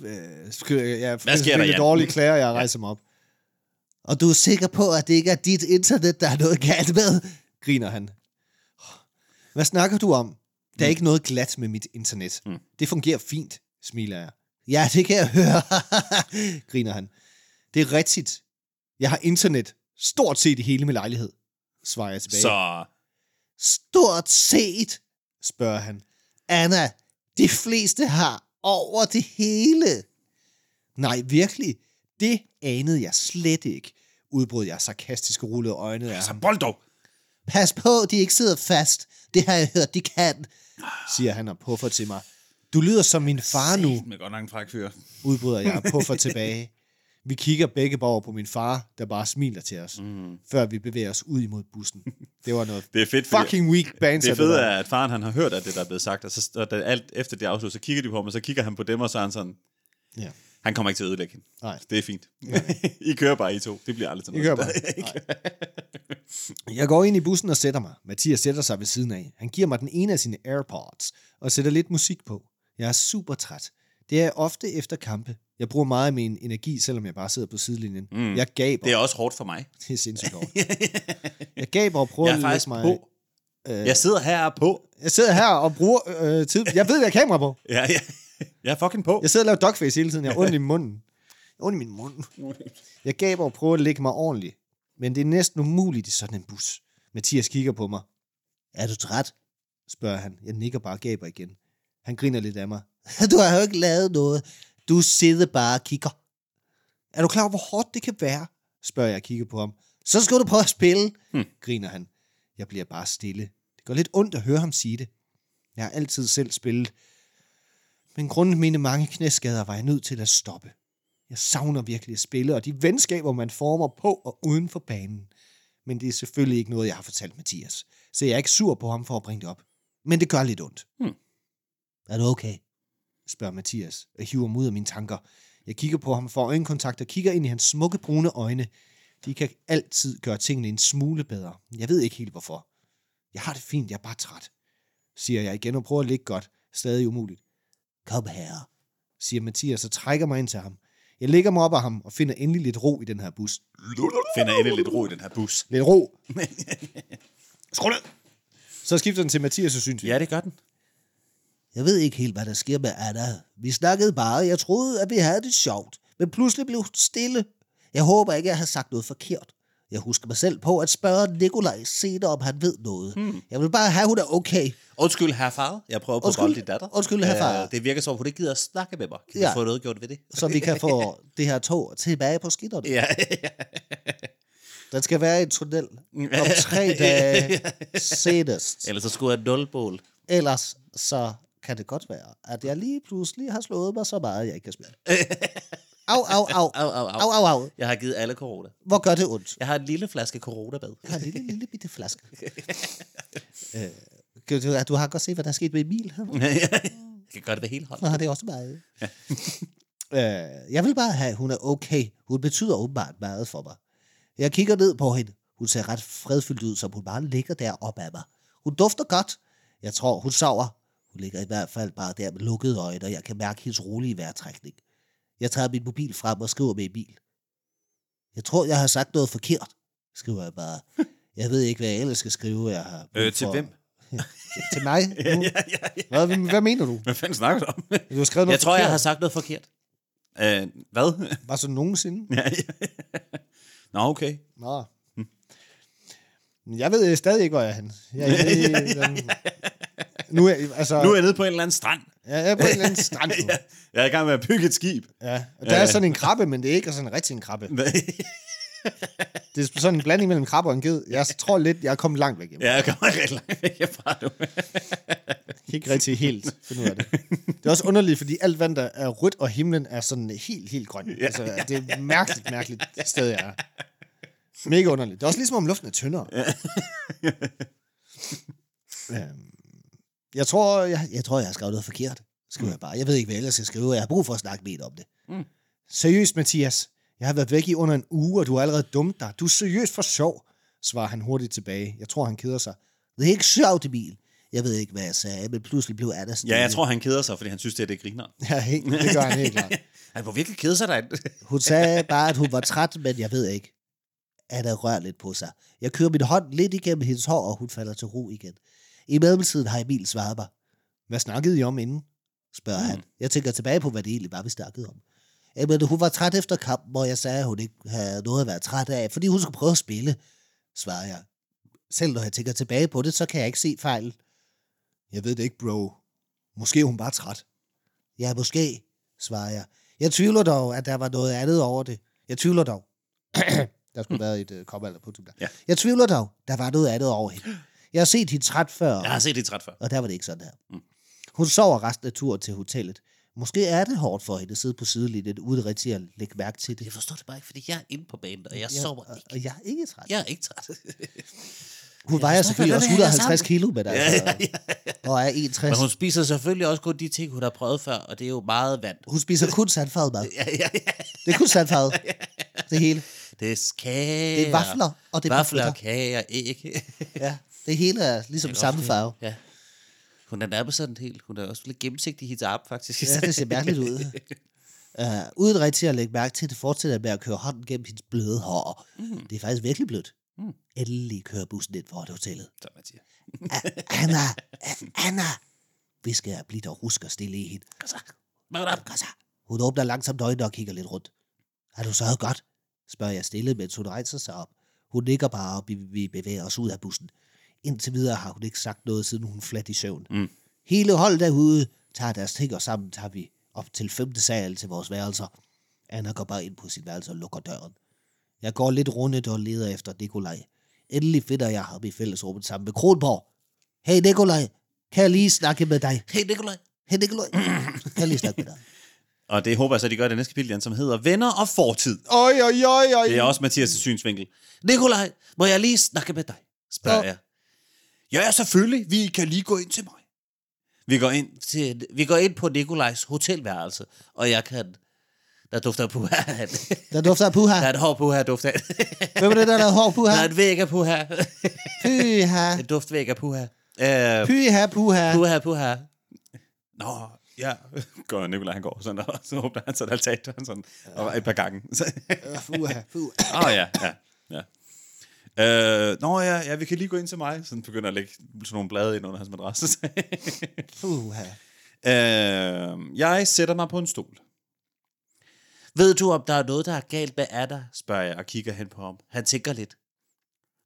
øh, jeg Hvad sker der, Det Jan? dårlige klager, jeg rejser mig op. Og du er sikker på, at det ikke er dit internet, der er noget galt med? Griner han. Hvad snakker du om? Der er ikke noget glat med mit internet. Mm. Det fungerer fint, smiler jeg. Ja, det kan jeg høre, griner han. Det er rigtigt. Jeg har internet stort set i hele min lejlighed, svarer jeg tilbage. Så Stort set, spørger han. Anna, de fleste har over det hele. Nej, virkelig. Det anede jeg slet ikke, udbrød jeg sarkastisk og rullede øjnene af ham. bold dog. Pas på, de ikke sidder fast. Det har jeg hørt, de kan, siger han og puffer til mig. Du lyder som min far nu, Med godt nok en fræk fyr. udbryder jeg og puffer tilbage. Vi kigger begge over på min far, der bare smiler til os, mm. før vi bevæger os ud imod bussen. Det var noget Det er fedt, fucking weak bands. det fede er, at faren han har hørt, at det der er blevet sagt, og, så, og da alt efter det afslut, så kigger de på ham, og så kigger han på dem, og så er han sådan, Ja. han kommer ikke til at ødelægge hende. Nej. Det er fint. I kører bare I to. Det bliver aldrig til I noget. kører Jeg går ind i bussen og sætter mig. Mathias sætter sig ved siden af. Han giver mig den ene af sine AirPods og sætter lidt musik på. Jeg er super træt. Det er ofte efter kampe. Jeg bruger meget af min energi, selvom jeg bare sidder på sidelinjen. Mm. Jeg gaber. Det er også hårdt for mig. Det er sindssygt hårdt. jeg gaber og prøver Jeg er at lægge mig... på. Jeg sidder her på. Jeg sidder her og bruger øh, tid. Jeg ved, jeg har kamera på. Ja, ja. Jeg er fucking på. Jeg sidder og laver dogface hele tiden. Jeg har ondt i munden. Ondt i min mund. Jeg gaber og prøver at lægge mig ordentligt. Men det er næsten umuligt i sådan en bus. Mathias kigger på mig. Er du træt? spørger han. Jeg nikker bare og gaber igen. Han griner lidt af mig. Du har jo ikke lavet noget. Du sidder bare og kigger. Er du klar over, hvor hårdt det kan være? spørger jeg og kigger på ham. Så skal du prøve at spille, hmm. griner han. Jeg bliver bare stille. Det går lidt ondt at høre ham sige det. Jeg har altid selv spillet, men grundet mine mange knæskader var jeg nødt til at stoppe. Jeg savner virkelig at spille, og de venskaber, man former på og uden for banen. Men det er selvfølgelig ikke noget, jeg har fortalt Mathias. Så jeg er ikke sur på ham for at bringe det op. Men det gør lidt ondt. Hmm. Er du okay? spørger Mathias og hiver mig ud af mine tanker. Jeg kigger på ham for øjenkontakt og kigger ind i hans smukke brune øjne. De kan altid gøre tingene en smule bedre. Jeg ved ikke helt hvorfor. Jeg har det fint, jeg er bare træt, siger jeg igen og prøver at ligge godt. Stadig umuligt. Kom her, siger Mathias og trækker mig ind til ham. Jeg lægger mig op af ham og finder endelig lidt ro i den her bus. Finder endelig lidt ro i den her bus. Lidt ro. Skru ned. Så skifter den til Mathias' synsvinkel. Ja, det gør den. Jeg ved ikke helt, hvad der sker med Anna. Vi snakkede bare, jeg troede, at vi havde det sjovt. Men pludselig blev hun stille. Jeg håber ikke, at jeg har sagt noget forkert. Jeg husker mig selv på at spørge Nikolaj senere, om han ved noget. Hmm. Jeg vil bare have, hun er okay. Undskyld, herr far. Jeg prøver på at Undskyld. bolde din datter. Undskyld, herr far. Øh, det virker som, at hun ikke gider at snakke med mig. Kan Ja. vi få noget gjort ved det? Så vi kan få det her tog tilbage på skinnerne. Ja, Den skal være i en tunnel om tre dage senest. Ellers så skulle jeg et nulbål. Ellers så kan det godt være, at jeg lige pludselig har slået mig så meget, at jeg ikke kan spille. Au, au, au. Au, au, au. Au, au, au. Jeg har givet alle corona. Hvor gør det ondt? Jeg har en lille flaske corona-bad. Jeg har en lille, lille bitte flaske. øh, du, du har godt set, hvad der er sket med Emil. jeg kan gøre det ved hele hånden. Nå, det er også meget. øh, jeg vil bare have, at hun er okay. Hun betyder åbenbart meget for mig. Jeg kigger ned på hende. Hun ser ret fredfyldt ud, som hun bare ligger der op ad mig. Hun dufter godt. Jeg tror, hun sover. Hun ligger i hvert fald bare der med lukkede øjne, og jeg kan mærke hendes rolige vejrtrækning. Jeg tager min mobil frem og skriver med Emil. Jeg tror, jeg har sagt noget forkert, skriver jeg bare. Jeg ved ikke, hvad jeg ellers skal skrive. Jeg har brug Øh, til for- hvem? til mig? Nu? ja, ja, ja. Hvad, hvad mener du? Hvad fanden snakker du om? Du har skrevet noget Jeg tror, jeg har sagt noget forkert. Øh, hvad? Bare så nogensinde? ja, ja. Nå, okay. Nå. Men Jeg ved stadig ikke, hvor jeg er henne. Jeg er i den... Nu er, altså, Nu er jeg nede på en eller anden strand. jeg er på en eller anden strand nu. ja. Jeg er i gang med at bygge et skib. Ja. Og der er sådan en krabbe, men det er ikke sådan rigtig en krabbe. Det er sådan en blanding mellem en krabbe og en ged. Jeg tror lidt, jeg er kommet langt væk hjemme. ja, jeg kommer rigtig langt væk herfra nu. Ikke rigtig helt finde ud af det. Det er også underligt, fordi alt vand, der er rødt, og himlen er sådan helt, helt grøn. Ja. Altså, det er mærkeligt, mærkeligt sted, jeg er. Mega underligt. Det er også ligesom, om luften er tyndere. Øhm, jeg, tror, jeg, jeg tror, jeg har skrevet noget forkert, skriver jeg bare. Jeg ved ikke, hvad jeg ellers skal skrive. Jeg har brug for at snakke mere om det. Mm. Seriøst, Mathias. Jeg har været væk i under en uge, og du har allerede dumt dig. Du er seriøst for sjov. svarer han hurtigt tilbage. Jeg tror, han keder sig. Det er ikke sjovt, Emil. Jeg ved ikke, hvad jeg sagde, men pludselig blev stille. Ja, jeg tror, han keder sig, fordi han synes, det er det griner. Ja, helt, det gør han helt klart. Han må virkelig kede sig derinde. Hun sagde bare, at hun var træt, men jeg ved ikke. Anna rører lidt på sig. Jeg kører min hånd lidt igennem hendes hår, og hun falder til ro igen. I mellemtiden har Emil svaret mig. Hvad snakkede I om inden? spørger mm. han. Jeg tænker tilbage på, hvad det egentlig var, vi snakkede om. Jamen, hun var træt efter kampen, hvor jeg sagde, at hun ikke havde noget at være træt af, fordi hun skulle prøve at spille, svarer jeg. Selv når jeg tænker tilbage på det, så kan jeg ikke se fejlen. Jeg ved det ikke, bro. Måske er hun bare træt. Ja, måske, svarer jeg. Jeg tvivler dog, at der var noget andet over det. Jeg tvivler dog. der skulle være et uh, komma eller punktum der. Ja. Jeg tvivler dog, der var noget andet over hende. Jeg har set hende træt før, Jeg har set det træt før. og der var det ikke sådan her. Mm. Hun sover resten af turen til hotellet. Måske er det hårdt for hende at sidde på sidelinjen, uden rigtig at lægge mærke til det. Jeg forstår det bare ikke, fordi jeg er inde på banen, og jeg Ja, sover ikke. og jeg er ikke træt. Jeg er ikke træt. Hun vejer selvfølgelig også det hænger 150 sammen. kilo, men altså, og er 61. Men hun spiser selvfølgelig også kun de ting, hun har prøvet før, og det er jo meget vand. Hun spiser kun sandfarvet mad. Ja, ja, ja. Det er kun sandfarvet. Det hele. Det er kage. Det er vafler, og det er Vafler, pommes kage og æg. Ja, det hele er ligesom samme farve. Ja. Hun er nærmest sådan helt. Hun er også lidt gennemsigtig i hendes arm, faktisk. Ja, det ser mærkeligt ud. Uh, uden rigtig at lægge mærke til det, fortsætter med at køre hånden gennem hendes bløde hår. Mm. Det er faktisk virkelig blødt. Mm. Endelig kører bussen ind foran hotellet. Som man siger. Anna, Anna, visker jeg, bliv dog rusk og stille i hende. Kom så. Hun åbner langsomt øjnene og kigger lidt rundt. Har du sovet godt? spørger jeg stille, mens hun rejser sig op. Hun nikker bare, og vi, vi bevæger os ud af bussen. Indtil videre har hun ikke sagt noget, siden hun flat i søvn. Mm. Hele holdet derude tager deres ting, og sammen tager vi op til femte sal til vores værelser. Anna går bare ind på sit værelse og lukker døren. Jeg går lidt rundt og leder efter Nikolaj. Endelig finder jeg ham i fællesrummet sammen med Kronborg. Hey Nikolaj, kan jeg lige snakke med dig? Hey, Nikolaj. Hey Nikolaj, kan jeg lige snakke med dig? Og det håber jeg så, de gør i det næste kapitel, som hedder Venner og Fortid. Oj, oj, oj, oj. Det er også Mathias' synsvinkel. Nikolaj, må jeg lige snakke med dig? Spørger Nå. jeg. Ja, selvfølgelig. Vi kan lige gå ind til mig. Vi går ind. Til, vi går ind på Nikolajs hotelværelse, og jeg kan... Der dufter på her. Der dufter af Der puha. er et hår på her, dufter af. Hvem er det, der er hår Der puha? er et væg af på her. Pyha. Et duftvæg af på her. Øh, Pyha, puha. På her, på her. Nå, ja. Går Nikolaj, han går sådan, og så åbner han sådan altandøren sådan, og et par gange. Så- Puha, puha. Åh oh, ja, ja, ja. Øh, nå ja, ja, vi kan lige gå ind til mig. Sådan begynder at lægge sådan nogle blade ind under hans madras. Puha. øh, jeg sætter mig på en stol. Ved du, om der er noget, der er galt med Anna? Spørger jeg og kigger hen på ham. Han tænker lidt.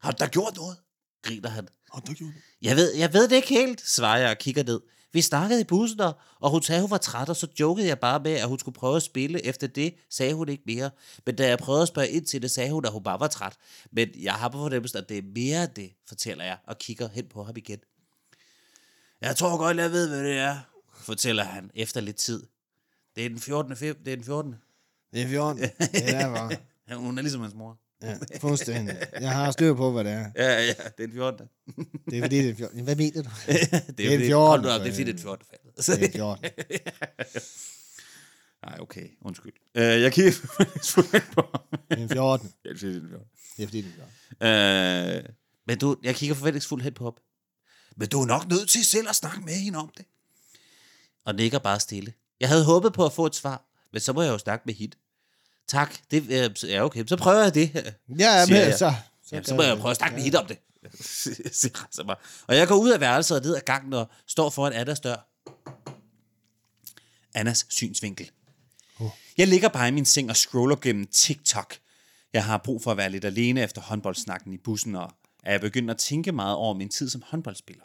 Har du da gjort noget? Griner han. Har du gjort det? Jeg ved, jeg ved det ikke helt, svarer jeg og kigger ned. Vi snakkede i bussen, og, og hun sagde, hun var træt, og så jokede jeg bare med, at hun skulle prøve at spille. Efter det sagde hun ikke mere. Men da jeg prøvede at spørge ind til det, sagde hun, at hun bare var træt. Men jeg har på fornemmelsen, at det er mere det, fortæller jeg, og kigger hen på ham igen. Jeg tror godt, jeg ved, hvad det er, fortæller han efter lidt tid. Det er den 14. Feb, det er den 14. Det er 14. Det er bare. Ja, hun er ligesom hans mor. Ja, fuldstændig. Jeg har styr på, hvad det er. Ja, ja, det er den 14. Det er fordi, det er 14. Hvad mener du? det er, Det er en fordi- 14. Hold op, det er fordi, det er den 14. faldet. Det er 14. Nej, okay, undskyld. Uh, jeg kigger på. Det er 14. Jeg vil sige, det er den 14. Det er fordi, det er 14. Uh, Men du, jeg kigger forventningsfuldt hen på ham. men du er nok nødt til selv at snakke med hende om det. og nikker bare stille. Jeg havde håbet på at få et svar, men så må jeg jo snakke med hende. Tak, det øh, ja, okay. Så prøver jeg det. Ja, siger men jeg. så... Så, Jamen, så må jeg prøve at snakke med hende om det. Rejser mig. Og jeg går ud af værelset og ned ad gangen og står foran Annas dør. Annas synsvinkel. Jeg ligger bare i min seng og scroller gennem TikTok. Jeg har brug for at være lidt alene efter håndboldsnakken i bussen, og er jeg begyndt at tænke meget over min tid som håndboldspiller.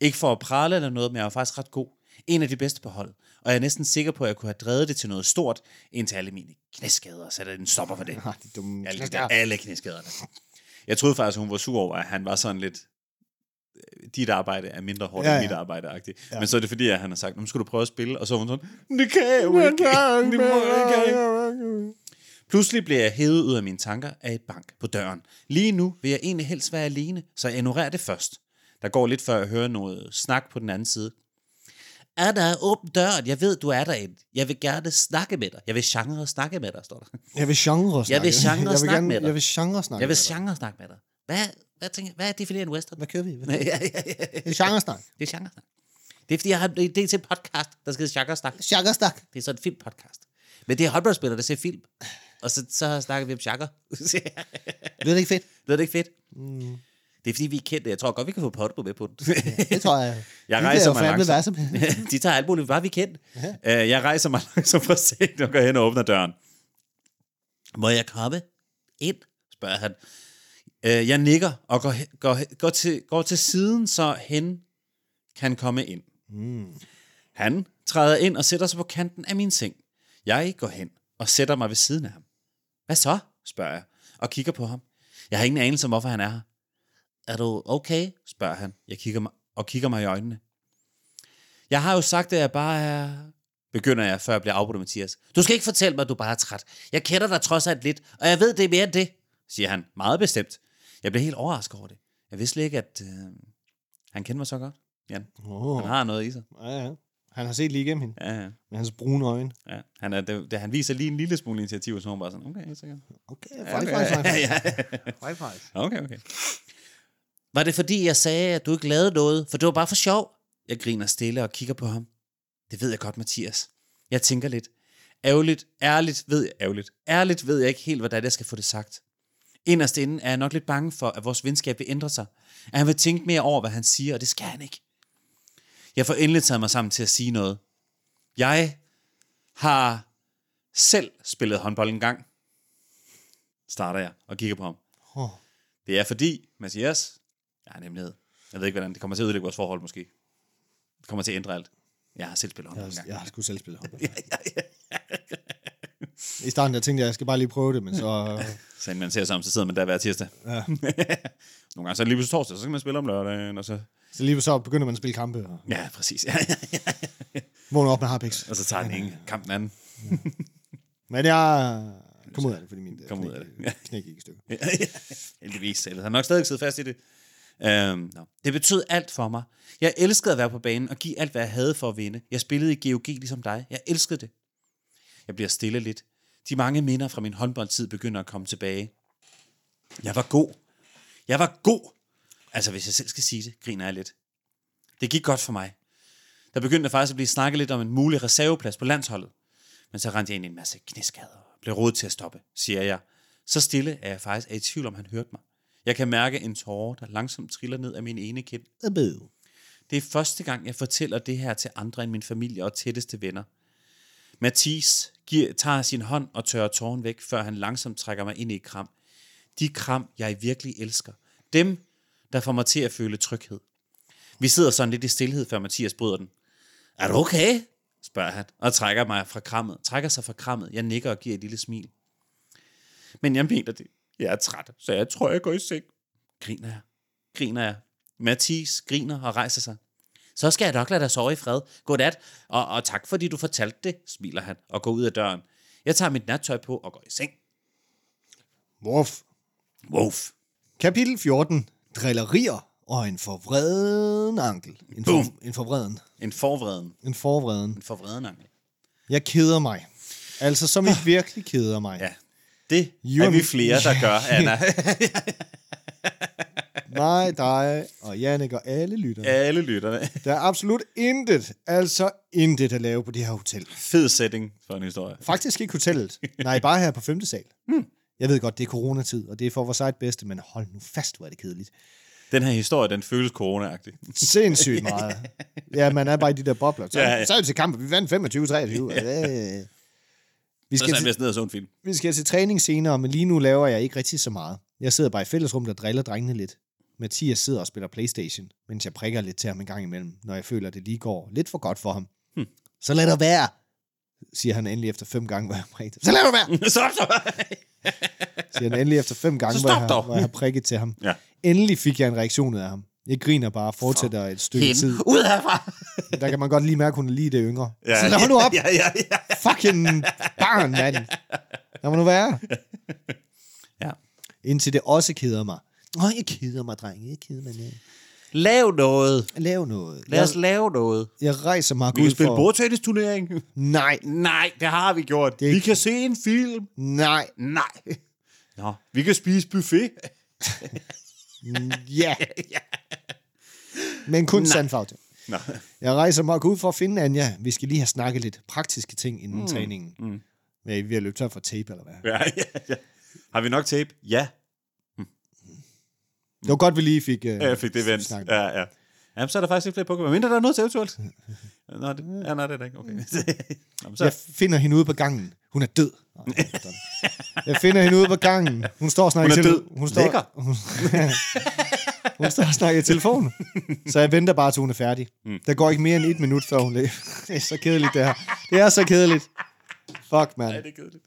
Ikke for at prale eller noget, men jeg var faktisk ret god. En af de bedste på hold. Og jeg er næsten sikker på, at jeg kunne have drevet det til noget stort, indtil alle mine knæskader satte en stopper for det. Ah, de dumme Alle, knæskader. alle knæskaderne. Jeg troede faktisk, hun var sur over, at han var sådan lidt øh, dit arbejde er mindre hårdt Ja, ja, ja. end mit arbejde -agtigt. Ja. Men så er det fordi, at han har sagt, nu skal du prøve at spille, og så var hun sådan, det kan jeg jo ikke. Det må jeg ikke. Pludselig bliver jeg hævet ud af mine tanker af et bank på døren. Lige nu vil jeg egentlig helst være alene, så jeg ignorerer det først. Der går lidt før jeg hører noget snak på den anden side. Anna, åbn døren. Jeg ved, du er derinde. Jeg vil gerne snakke med dig. Jeg vil genre snakke med dig, står der. Jeg vil genre snakke. Jeg vil genre jeg vil snakke gerne, med dig. Jeg vil genre snakke Jeg vil med dig. genre snakke med dig. Hvad, hvad, tænker, hvad definerer en western? Hvad kører vi? Hvad? ja, ja, ja. Det er genresnak. Det er genre Det er fordi, jeg har en idé til en podcast, der skal hedde Chakkersnak. Genresnak. Det er sådan en filmpodcast. Men det er håndboldspillere, der ser film. Og så, så snakker vi om chakker. Det er ikke fedt. Ved det ikke fedt? Mm. Det er fordi, vi er kendte. Jeg tror godt, vi kan få Potbo med på den. Det tror jeg. Jeg De rejser mig langsomt. som. De tager alt muligt, bare vi kendt. Øh, jeg rejser mig langsomt fra sengen og går hen og åbner døren. Må jeg komme ind? Spørger han. Øh, jeg nikker og går, går, går, til, går til siden, så hen kan komme ind. Mm. Han træder ind og sætter sig på kanten af min seng. Jeg går hen og sætter mig ved siden af ham. Hvad så? spørger jeg og kigger på ham. Jeg har ingen anelse om, hvorfor han er her. Er du okay? spørger han. Jeg kigger mig, og kigger mig i øjnene. Jeg har jo sagt, at jeg bare er... Begynder jeg, før jeg bliver afbrudt af Mathias. Du skal ikke fortælle mig, at du bare er træt. Jeg kender dig trods alt lidt, og jeg ved, det er mere end det. Siger han meget bestemt. Jeg bliver helt overrasket over det. Jeg vidste ikke, at øh, han kender mig så godt. Jan. Oh. Han har noget i sig. Ja, ja. Han har set lige igennem hende. Ja, ja. Med hans brune øjne. ja. Han, er, det, det, han viser lige en lille smule initiativ, så hun bare sådan, okay, så Okay, five, okay. five, five. Okay, okay. Var det fordi, jeg sagde, at du ikke lavede noget? For det var bare for sjov. Jeg griner stille og kigger på ham. Det ved jeg godt, Mathias. Jeg tænker lidt. Ærgerligt, ærligt ved jeg, ærgerligt. Ærligt ved jeg ikke helt, hvordan jeg skal få det sagt. Inderst inde er jeg nok lidt bange for, at vores venskab vil ændre sig. At han vil tænke mere over, hvad han siger, og det skal han ikke. Jeg får endelig taget mig sammen til at sige noget. Jeg har selv spillet håndbold en gang. Starter jeg og kigger på ham. Oh. Det er fordi, Mathias, jeg har en hemmelighed. Jeg ved ikke, hvordan det kommer til at ødelægge vores forhold måske. Det kommer til at ændre alt. Jeg har selv spillet håndbold Jeg, gang. jeg har sgu selv spillet håndbold. I starten der tænkte jeg, at jeg skal bare lige prøve det, men så... Så man ser sammen, så sidder man der hver tirsdag. Ja. Nogle gange så er det lige pludselig torsdag, så skal man spille om lørdagen, og så... Så lige så begynder man at spille kampe, og Ja, præcis. Ja, ja, ja. vågner op med harpiks. Og så tager den ene kamp den anden. Men jeg kom ud af det, fordi min Kom ud af det. knæk, knæk gik i stykker. Heldigvis. Ellers har nok stadig siddet fast i det. Øhm, no. Det betød alt for mig. Jeg elskede at være på banen og give alt, hvad jeg havde for at vinde. Jeg spillede i GOG ligesom dig. Jeg elskede det. Jeg bliver stille lidt. De mange minder fra min håndboldtid begynder at komme tilbage. Jeg var god. Jeg var god. Altså, hvis jeg selv skal sige det, griner jeg lidt. Det gik godt for mig. Der begyndte faktisk at blive snakket lidt om en mulig reserveplads på landsholdet. Men så rendte jeg ind i en masse knæskader og blev rådet til at stoppe, siger jeg. Så stille er jeg faktisk er i tvivl om, han hørte mig. Jeg kan mærke en tåre, der langsomt triller ned af min ene kind. Det er første gang, jeg fortæller det her til andre end min familie og tætteste venner. Mathis giver, tager sin hånd og tørrer tåren væk, før han langsomt trækker mig ind i et kram. De kram, jeg virkelig elsker. Dem, der får mig til at føle tryghed. Vi sidder sådan lidt i stillhed, før Mathias bryder den. Er du okay? spørger han, og trækker mig fra krammet. Trækker sig fra krammet. Jeg nikker og giver et lille smil. Men jeg mener det. Jeg er træt, så jeg tror, jeg går i seng. Griner jeg. Griner jeg. Mathis griner og rejser sig. Så skal jeg nok lade dig sove i fred. Godnat, Og, og tak, fordi du fortalte det, smiler han og går ud af døren. Jeg tager mit nattøj på og går i seng. Wuff. Wolf. Kapitel 14. Drillerier og en forvreden ankel. En, for, Boom. en forvreden. En forvreden. En forvreden. En forvreden ankel. Jeg keder mig. Altså, som jeg virkelig keder mig. Ja. Det You er vi flere, der gør, Anna. Mig, dig og Jannik og alle lytterne. Alle lytterne. Der er absolut intet, altså intet at lave på det her hotel. Fed setting for en historie. Faktisk ikke hotellet. Nej, bare her på femte sal. Hmm. Jeg ved godt, det er coronatid, og det er for vores eget bedste, men hold nu fast, hvor er det kedeligt. Den her historie, den føles corona-agtig. Sindssygt meget. Ja, man er bare i de der bobler. Så, Ja, ja, så er vi til kamp, vi vandt 25-23. Ja, vi, Så skal vi til, ned og så en film. vi skal til træning senere, men lige nu laver jeg ikke rigtig så meget. Jeg sidder bare i fællesrum, der driller drengene lidt. Mathias sidder og spiller Playstation, mens jeg prikker lidt til ham en gang imellem, når jeg føler, at det lige går lidt for godt for ham. Hmm. Så lad det være, siger han endelig efter fem gange, hvor jeg prikker. Så lad det være, så, så. siger han endelig efter fem gange, Så hvor jeg, stop har, hvor jeg har prikket til ham. Ja. Endelig fik jeg en reaktion ud af ham. Jeg griner bare og fortsætter et stykke tid. Ud herfra! Der kan man godt lige mærke, at hun er lige det yngre. Ja. Så lad mig nu op. Ja, ja, ja. Fucking barn, mand. Lad mig nu være. Ja. Indtil det også keder mig. Åh, jeg keder mig, dreng. Jeg keder mig. nej. Lav noget. Lav noget. Lad os Jeg, lave noget. jeg rejser mig Vi kan ud spille for... bordtennisturnering. Nej, Nej, det har vi gjort. Det Vi ikke- kan se en film. nej. Nej. Nå, vi kan spise buffet. Ja. Men kun sandfarve. Nå. Jeg rejser mig ud for at finde Anja. Vi skal lige have snakket lidt praktiske ting inden mm. træningen. Mm. Ja, vi har løbet tør for tape, eller hvad? Ja, ja, ja. Har vi nok tape? Ja. Det var godt, vi lige fik... Uh, Ja, jeg fik det vendt. Ja, ja. Jamen, så er der faktisk ikke flere Pokémon. Mindre der er noget til eventuelt. Nå, det, ja, nej, det er der ikke. Okay. Jamen, så, Jeg finder hende ude på gangen. Hun er død. Jeg finder hende ude på gangen. Hun står og snakker Hun er død. Hun står, Lækker. Hun, hun står og snakker i telefon. Så jeg venter bare, til hun er færdig. Mm. Der går ikke mere end et minut, før hun lægger. Det er så kedeligt, det her. Det er så kedeligt. Fuck, man. Ja, det er kedeligt.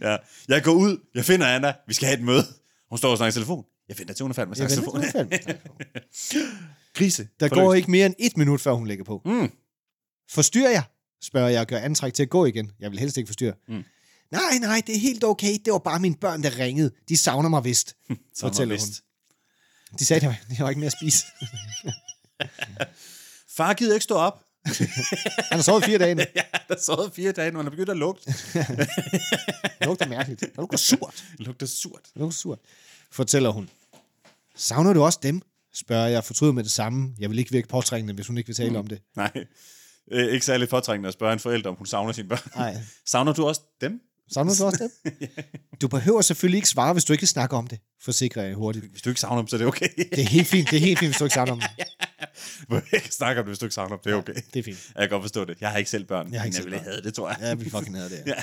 Ja. Jeg går ud, jeg finder Anna, vi skal have et møde. Hun står og snakker i telefon. Jeg finder til, hun er færdig med at Jeg snakke i telefon. Grise. Der Forløst. går ikke mere end et minut, før hun lægger på. Mm. Forstyrrer jeg? Spørger jeg og gør antræk til at gå igen. Jeg vil helst ikke forstyrre. Mm. Nej, nej, det er helt okay. Det var bare mine børn, der ringede. De savner mig vist, Så fortæller var hun. De sagde, at jeg har ikke mere at spise. Far gider ikke stå op. Han har sovet fire dage nu. ja, der sad fire dage, når han er begyndt at lugte. Det lugter mærkeligt. Det lugter surt. Det lugter surt. Det lugter surt. Fortæller hun. Savner du også dem? Spørger jeg fortryder med det samme. Jeg vil ikke virke påtrængende, hvis hun ikke vil tale mm. om det. Nej. Øh, ikke særlig påtrængende at spørge en forælder, om hun savner sine børn. Nej. Savner du også dem? Savner du også dem? Du behøver selvfølgelig ikke svare, hvis du ikke vil snakke om det, forsikrer jeg hurtigt. Hvis du ikke savner dem, så er det okay. Det er helt fint, det er helt fint, hvis du ikke savner dem. Behøver ikke snakke om det, hvis du ikke savner dem. Det er okay. Det er fint. Jeg kan godt forstå det. Jeg har ikke selv børn. Jeg har ikke men selv jeg ville børn. have det, tror jeg. Ja, vi fucking havde det. Ja.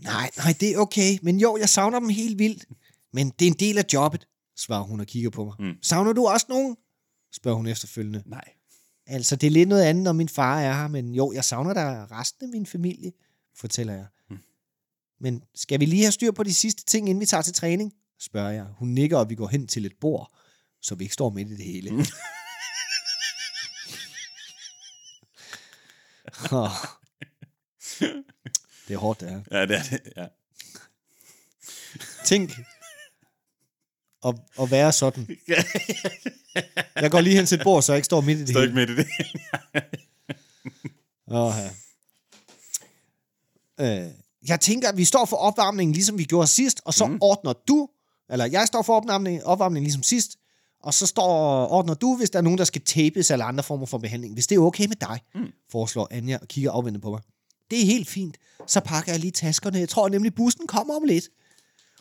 nej, nej, det er okay. Men jo, jeg savner dem helt vildt. Men det er en del af jobbet, svarer hun og kigger på mig. Mm. Savner du også nogen? spørger hun efterfølgende. Nej. Altså, det er lidt noget andet, når min far er her, men jo, jeg savner da resten af min familie, fortæller jeg. Mm. Men skal vi lige have styr på de sidste ting, inden vi tager til træning? spørger jeg. Hun nikker, og vi går hen til et bord, så vi ikke står midt i det hele. Mm. det er hårdt, det her. Ja, det er det. Ja. Tænk at, at være sådan. Jeg går lige hen til et bord, så jeg ikke står midt i det Står ikke hele. midt i det. Åh, ja. øh, jeg tænker, at vi står for opvarmningen, ligesom vi gjorde sidst, og så mm. ordner du, eller jeg står for opvarmningen, opvarmningen ligesom sidst, og så står ordner du, hvis der er nogen, der skal tapes eller andre former for behandling. Hvis det er okay med dig, mm. foreslår Anja og kigger afvendende på mig. Det er helt fint. Så pakker jeg lige taskerne. Jeg tror nemlig, bussen kommer om lidt.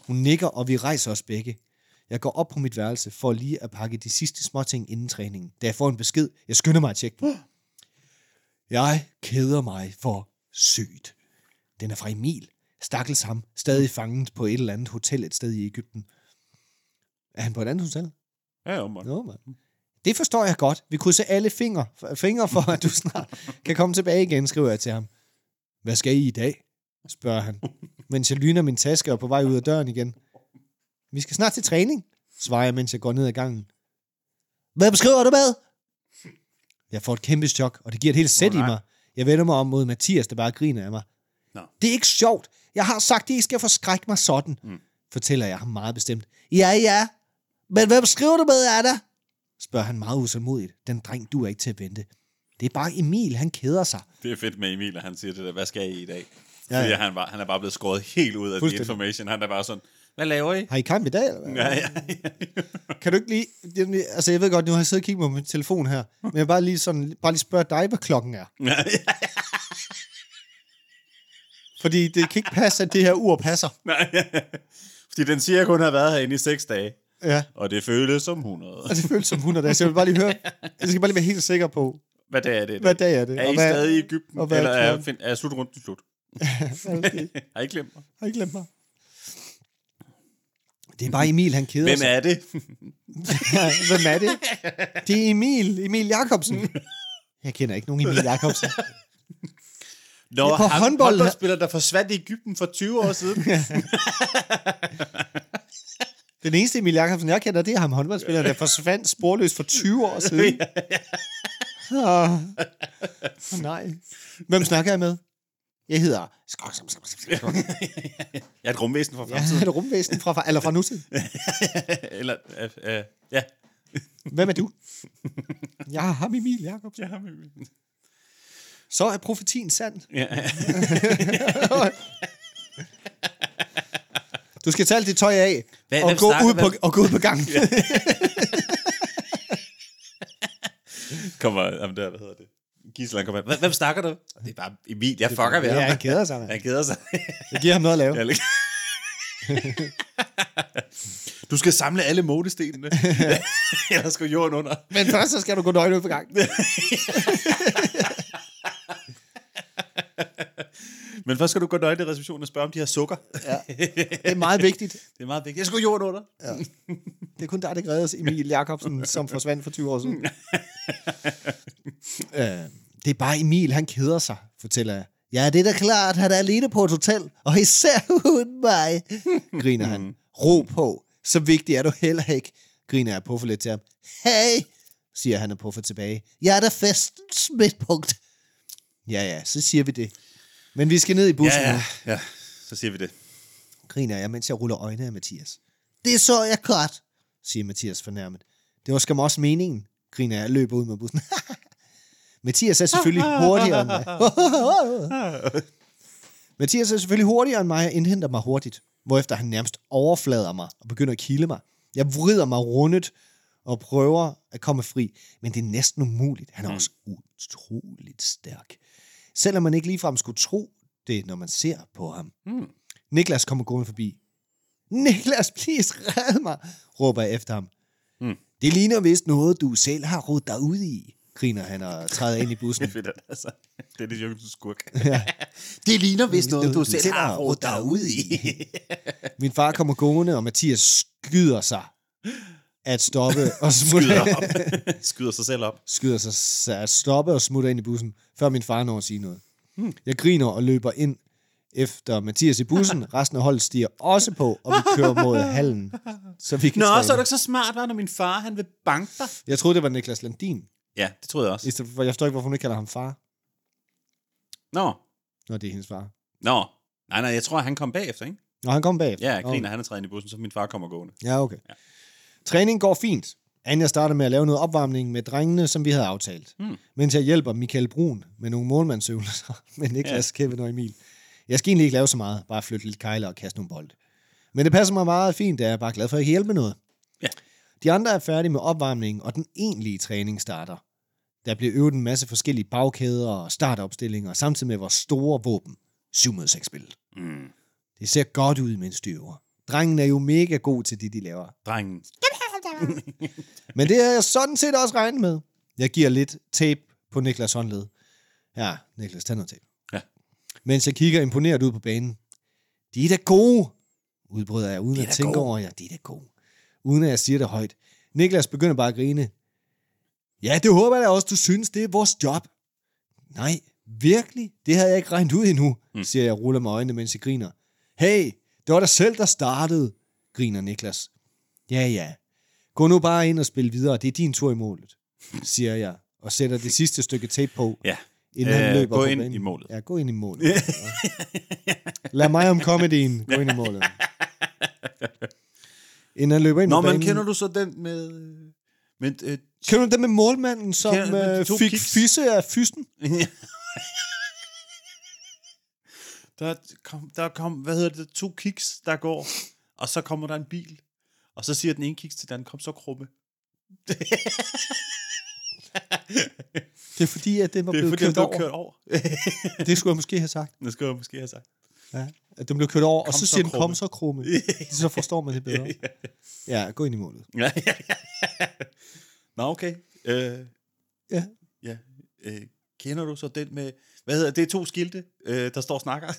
Hun nikker, og vi rejser os begge. Jeg går op på mit værelse for lige at pakke de sidste småting inden træningen. Da jeg får en besked, jeg skynder mig at tjekke. Jeg keder mig for sygt. Den er fra Emil. Stakkels ham. Stadig fanget på et eller andet hotel et sted i Ægypten. Er han på et andet hotel? Ja, man. Jo, mand. Det forstår jeg godt. Vi krydser alle fingre, fingre for, at du snart kan komme tilbage igen, skriver jeg til ham. Hvad skal I i dag? spørger han, mens jeg lyner min taske og på vej ud af døren igen. Vi skal snart til træning, svarer jeg, mens jeg går ned ad gangen. Hvad beskriver du med? Jeg får et kæmpe chok, og det giver et helt sæt i nej. mig. Jeg vender mig om mod Mathias, der bare griner af mig. Nå. Det er ikke sjovt. Jeg har sagt, at I skal forskrække mig sådan, mm. fortæller jeg ham meget bestemt. Ja, ja. Men hvad beskriver du med, Anna? spørger han meget usalmodigt. Den dreng, du er ikke til at vente. Det er bare Emil, han keder sig. Det er fedt med Emil, at han siger det der, hvad skal I i dag? Ja, Ja, Fordi. Han, var, han er bare blevet skåret helt ud af the information. Han er bare sådan, hvad laver I? Har I kamp i dag, eller hvad? Ja, ja, ja. Kan du ikke lige... Altså, jeg ved godt, nu har jeg siddet og kigget på min telefon her, men jeg bare lige, sådan, bare lige spørge dig, hvad klokken er. ja, ja. Fordi det kan ikke passe, at det her ur passer. Nej, ja. Fordi den siger, at kun har været herinde i seks dage. Ja, Og det føles som 100. og det føles som 100 dage, så jeg vil bare lige høre... Jeg skal bare lige være helt sikker på, Hvad dag er det? hvad dag er det? Er I hvad, stadig i Ægypten? og hvad er eller er, find, er slutrunden slut? Okay. Har I glemt mig? Har I glemt mig? Det er bare Emil, han keder Hvem sig. er det? Hvem er det? Det er Emil. Emil Jakobsen. Jeg kender ikke nogen Emil Jakobsen. Nå, er på ham håndbold- håndboldspiller, der forsvandt i Ægypten for 20 år siden. Den eneste Emil Jakobsen, jeg kender, det er ham håndboldspilleren, der forsvandt sporløst for 20 år siden. Åh, oh, nej. Hvem snakker jeg med? Jeg hedder... Jeg er et rumvæsen fra Jeg fremtiden. er et rumvæsen fra, eller fra nutiden. eller, øh, øh, ja. Hvem er du? Jeg er ham Emil Jakobsen. Jeg har med- Så er profetien sand. ja. Du skal tage alt dit tøj af Hvad- og, gå ud på, og gå ud på gangen. Kommer, jamen der, hvad hedder det? Gisela kommer Hvem, hvem snakker du? Det er bare Emil, jeg fucker ved Ja, ham. han keder sig. mand. Han keder sig. Jeg giver ham noget at lave. Lig- du skal samle alle modestenene. Ellers går jorden under. Men først så skal du gå nøgen ud på gangen. Men først skal du gå nøje i receptionen og spørge, om de har sukker. Ja. Det er meget vigtigt. Det er meget vigtigt. Jeg skal gå jorden under. Ja. Det er kun der redder os, Emil Jakobsen, som forsvandt for 20 år siden. øh, det er bare Emil, han keder sig, fortæller jeg. Ja, det er da klart, han er alene på et hotel, og især uden mig, griner han. Ro på, så vigtig er du heller ikke, griner jeg på for lidt til ham. Hey, siger han og puffer tilbage. Jeg er da festens midtpunkt. Ja, ja, så siger vi det. Men vi skal ned i bussen Ja, ja, ja. Så siger vi det. griner jeg, mens jeg ruller øjnene af Mathias. Det så jeg godt, siger Mathias fornærmet. Det var skam også meningen, griner jeg og løber ud med bussen. Mathias er selvfølgelig hurtigere end mig. Mathias er selvfølgelig hurtigere end mig og indhenter mig hurtigt, hvorefter han nærmest overflader mig og begynder at kilde mig. Jeg vrider mig rundet og prøver at komme fri, men det er næsten umuligt. Han er også utroligt stærk. Selvom man ikke ligefrem skulle tro det, når man ser på ham. Niklas kommer gående forbi. Niklas, please, red mig, råber jeg efter ham. Mm. Det ligner vist noget, du selv har rodet dig ud i, griner han og træder ind i bussen. Fedt, at- altså. Det er det Jørgensen skurk. Det ligner vist noget, du Du selv selv har har rodet dig ud i. Min far kommer gående, og Mathias skyder sig at stoppe og smutte. Skyder, op. Skyder sig selv op. skyder sig at stoppe og smutte ind i bussen, før min far når at sige noget. Jeg griner og løber ind efter Mathias i bussen. Resten af holdet stiger også på, og vi kører mod hallen, så vi kan Nå, træne. så er du ikke så smart, hva', når min far han vil banke dig. Jeg troede, det var Niklas Landin. Ja, det troede jeg I også. stedet for, jeg forstår ikke, hvorfor hun ikke kalder ham far, Nå, når det er hendes far. nå. Nej, nej, jeg tror, han kom bagefter, ikke? Når han kom bagefter. Ja, jeg griner, han er træet ind i bussen, så min far kommer gående. Ja, okay. Ja. Træningen går fint. Anja starter med at lave noget opvarmning med drengene, som vi havde aftalt. Hmm. Mens jeg hjælper Michael Brun med nogle målmandsøvelser med Niklas, ja. Kevin og Emil. Jeg skal egentlig ikke lave så meget, bare flytte lidt kejler og kaste nogle bolde. Men det passer mig meget fint, da jeg er bare glad for, at jeg kan hjælpe med noget. Ja. De andre er færdige med opvarmningen, og den egentlige træning starter. Der bliver øvet en masse forskellige bagkæder og startopstillinger, samtidig med vores store våben, 7 mod 6 spil. Mm. Det ser godt ud, mens de øver. Drengen er jo mega god til det, de laver. Drengen. Men det har jeg sådan set også regnet med. Jeg giver lidt tape på Niklas håndled. Ja, Niklas, tag noget tape. Ja. Mens jeg kigger imponeret ud på banen. De er da gode, udbryder jeg, uden De er at tænke gode. over, ja, de er da gode. Uden at jeg siger det højt. Niklas begynder bare at grine. Ja, det håber jeg da også, du synes, det er vores job. Nej, virkelig? Det havde jeg ikke regnet ud endnu, mm. siger jeg og ruller med øjnene, mens jeg griner. Hey, det var dig selv, der startede, griner Niklas. Ja, ja. Gå nu bare ind og spil videre. Det er din tur i målet, siger jeg, og sætter det sidste stykke tape på, Ja. inden han Øh, løber gå ind banen. i målet. Ja, gå ind i målet. Ja. Lad mig om comedyen. Gå ind i målet. Inden han løber ind Nå, men banen. kender du så den med... med øh, Kender du den med målmanden, som Kender- øh, fik kiks? fisse af fysten? der, kom, der kom, hvad hedder det, to kiks, der går, og så kommer der en bil, og så siger den ene kiks til den anden, kom så krumme. Det er fordi, at den var Det er blevet fordi, kørt over. kørt over. Det skulle jeg måske have sagt. det skulle jeg måske have sagt. Ja. At den blev kørt over, og Kom så så siger den, kom så krumme. så forstår man det bedre. Ja, gå ind i målet. Ja, ja, ja. Nå, okay. Øh, Ja. ja. Øh, kender du så den med, hvad hedder det, det er to skilte, øh, der står og snakker,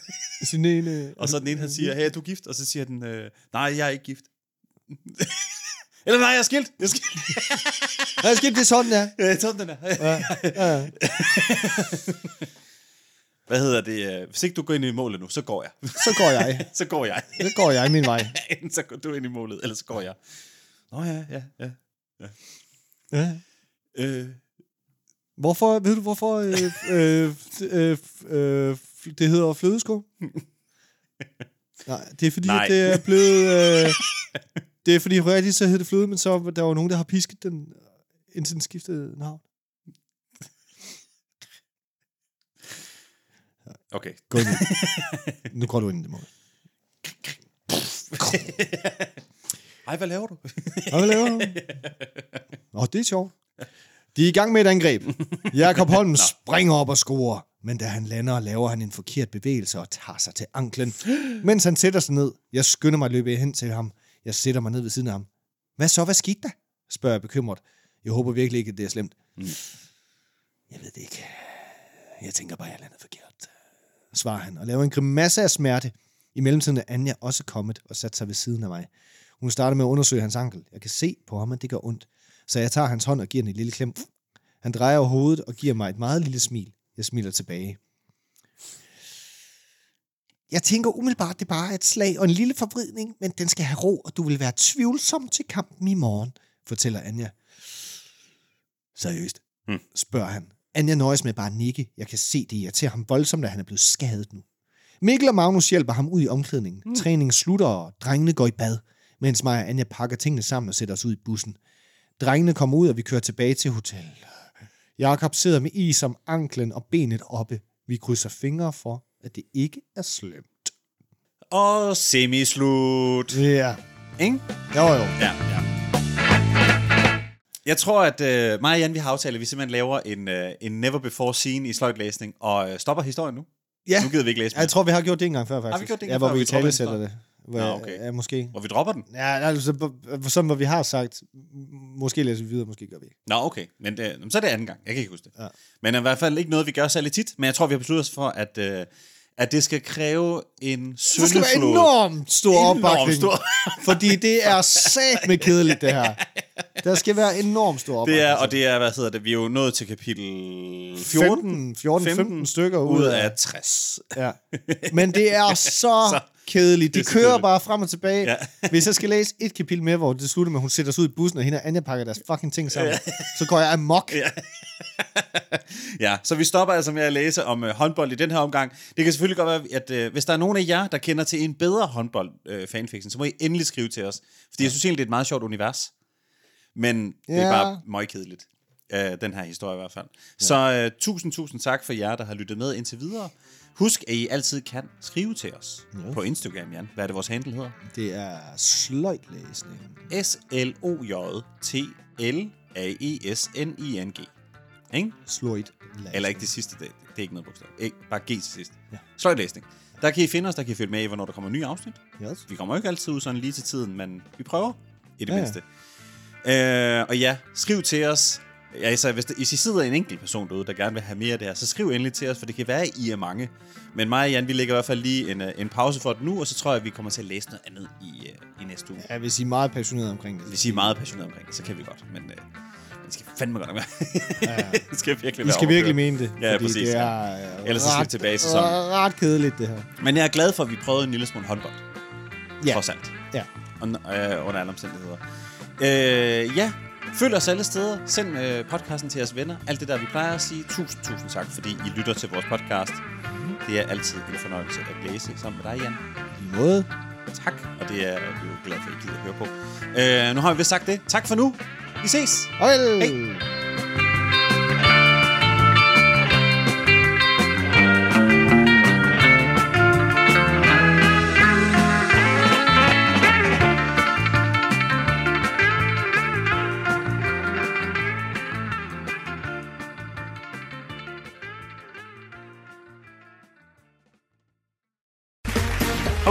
Sin ene, og så den ene, han siger, hey, er du gift? Og så siger den, øh, nej, jeg er ikke gift. Eller nej, jeg er skilt. Jeg er skilt. Nej, skidt, det er sådan, ja. Ja, sådan den er. ja. ja. Hvad hedder det? øh, Hvis ikke du går ind i målet nu, så går jeg. Så går jeg. så går jeg. Så går jeg min vej. Enten så går du ind i målet, eller så går jeg. Nå ja, ja, ja. Ja. Øh, Hvorfor, ved du hvorfor øh, øh, øh, øh, det hedder flødesko? Nej, det er fordi, Nej. det er blevet... Øh, det er fordi, rigtigt så hed det fløde, men så der var nogen, der har pisket den, indtil den skiftede navn. okay. Gå ind i. Nu går du ind i det mål. Ej, hvad laver du? Hvad laver du? Nå, det er sjovt. De er i gang med et angreb. Jakob Holm springer op og scorer, men da han lander, laver han en forkert bevægelse og tager sig til anklen. Mens han sætter sig ned, jeg skynder mig at løbe hen til ham. Jeg sætter mig ned ved siden af ham. Hvad så? Hvad skete der? spørger jeg bekymret. Jeg håber virkelig ikke, at det er slemt. Jeg ved det ikke. Jeg tænker bare, at jeg landede forkert. Svarer han og laver en grimasse af smerte. I mellemtiden er Anja også kommet og sat sig ved siden af mig. Hun starter med at undersøge hans ankel. Jeg kan se på ham, at det gør ondt. Så jeg tager hans hånd og giver den et lille klem. Han drejer hovedet og giver mig et meget lille smil. Jeg smiler tilbage. Jeg tænker umiddelbart, det bare er et slag og en lille forvridning, men den skal have ro, og du vil være tvivlsom til kampen i morgen, fortæller Anja. Seriøst? Hmm. spørger han. Anja nøjes med bare at nikke. Jeg kan se det irriterer ham voldsomt, at han er blevet skadet nu. Mikkel og Magnus hjælper ham ud i omklædningen. Mm. Træningen slutter, og drengene går i bad, mens mig og Anja pakker tingene sammen og sætter os ud i bussen. Drengene kommer ud, og vi kører tilbage til hotel. Jakob sidder med is om anklen og benet oppe. Vi krydser fingre for, at det ikke er slemt. Og semislut. Ja. Ikke? Jo, jo. Ja, ja. Jeg tror, at øh, mig og Jan, vi har aftalt, at vi simpelthen laver en, øh, en never before seen i sløjtlæsning, og øh, stopper historien nu. Ja. Nu gider vi ikke læse mere. Jeg tror, vi har gjort det en gang før, faktisk. Har vi gjort det en ja, gang hvor før, vi vi tale det. Hvor, Nå, okay. Ja, måske. Hvor vi dropper den. Ja, altså, sådan hvor vi har sagt, måske læser vi videre, måske gør vi ikke. Nå, okay. Men det, så er det anden gang. Jeg kan ikke huske det. Ja. Men i hvert fald ikke noget, vi gør særlig tit. Men jeg tror, vi har besluttet os for, at, øh, at det skal kræve en Det skal være enormt stor Enormt opbakning. stor. fordi det er sat med kedeligt, det her. Der skal være enormt stor opbakning. Det er, og det er, hvad hedder det, vi er jo nået til kapitel 14, 14, 14 15 stykker ud, ud af... af 60. Ja. Men det er så kedeligt. De Det er så kører bare frem og tilbage. Ja. Hvis jeg skal læse et kapitel mere, hvor det slutter med, at hun sætter sig ud i bussen, og hende og Anja pakker deres fucking ting sammen, så går jeg amok. Ja. ja, så vi stopper altså med at læse om øh, håndbold i den her omgang. Det kan selvfølgelig godt være, at øh, hvis der er nogen af jer, der kender til en bedre håndbold øh, fanfiction, så må I endelig skrive til os. Fordi jeg synes egentlig, det er et meget sjovt univers. Men det er Ja. bare møgkedeligt. Øh, den her historie i hvert fald. Så øh, tusind, tusind tak for jer, der har lyttet med indtil videre. Husk, at I altid kan skrive til os Ja. på Instagram, Jan. Hvad er det, vores handle hedder? Det er sløjtlæsning. S-L-O-J-T-L-A-E-S-N-I-N-G. Ikke? Sløjt. Eller ikke det sidste, det, det er ikke noget bogstav. Ikke, bare G til sidst. Ja. Sløjtlæsning. Der kan I finde os, der kan I følge med i, hvornår der kommer nye afsnit. Yes. Vi kommer jo ikke altid ud sådan lige til tiden, men vi prøver i det Ja, ja, ja. Øh, og ja, skriv til os. Ja, altså, hvis, der, hvis I sidder en enkelt person derude, der gerne vil have mere af det her, så skriv endelig til os, for det kan være, at I er mange. Men mig og Jan, vi lægger i hvert fald lige en, øh, en pause for det nu, og så tror jeg, at vi kommer til at læse noget andet i, øh, i næste uge. Ja, hvis I er meget passionerede omkring det. Hvis I er meget passionerede omkring det, så kan vi godt. Men øh, det skal fandme godt nok være. det skal virkelig Vi være skal virkelig mene det. Ja, præcis, Det ja. er, øh, Ellers så skal vi tilbage i sæsonen. Ret kedeligt, det her. Men jeg er glad for, at vi prøvede en lille smule håndbold. Ja. Trods alt. Ja. Og, øh, under alle omstændigheder. Øh, ja, følg os alle steder. Send øh, podcasten til jeres venner. Alt det der, vi plejer at sige. Tusind, tusind tak, fordi I lytter til vores podcast. Det er altid en fornøjelse at læse sammen med dig, Jan. I måde. Tak, og det er vi jo glade for, at I gider at høre på. Øh, nu har vi vist sagt det. Tak for nu. Vi ses. Hej. Hej.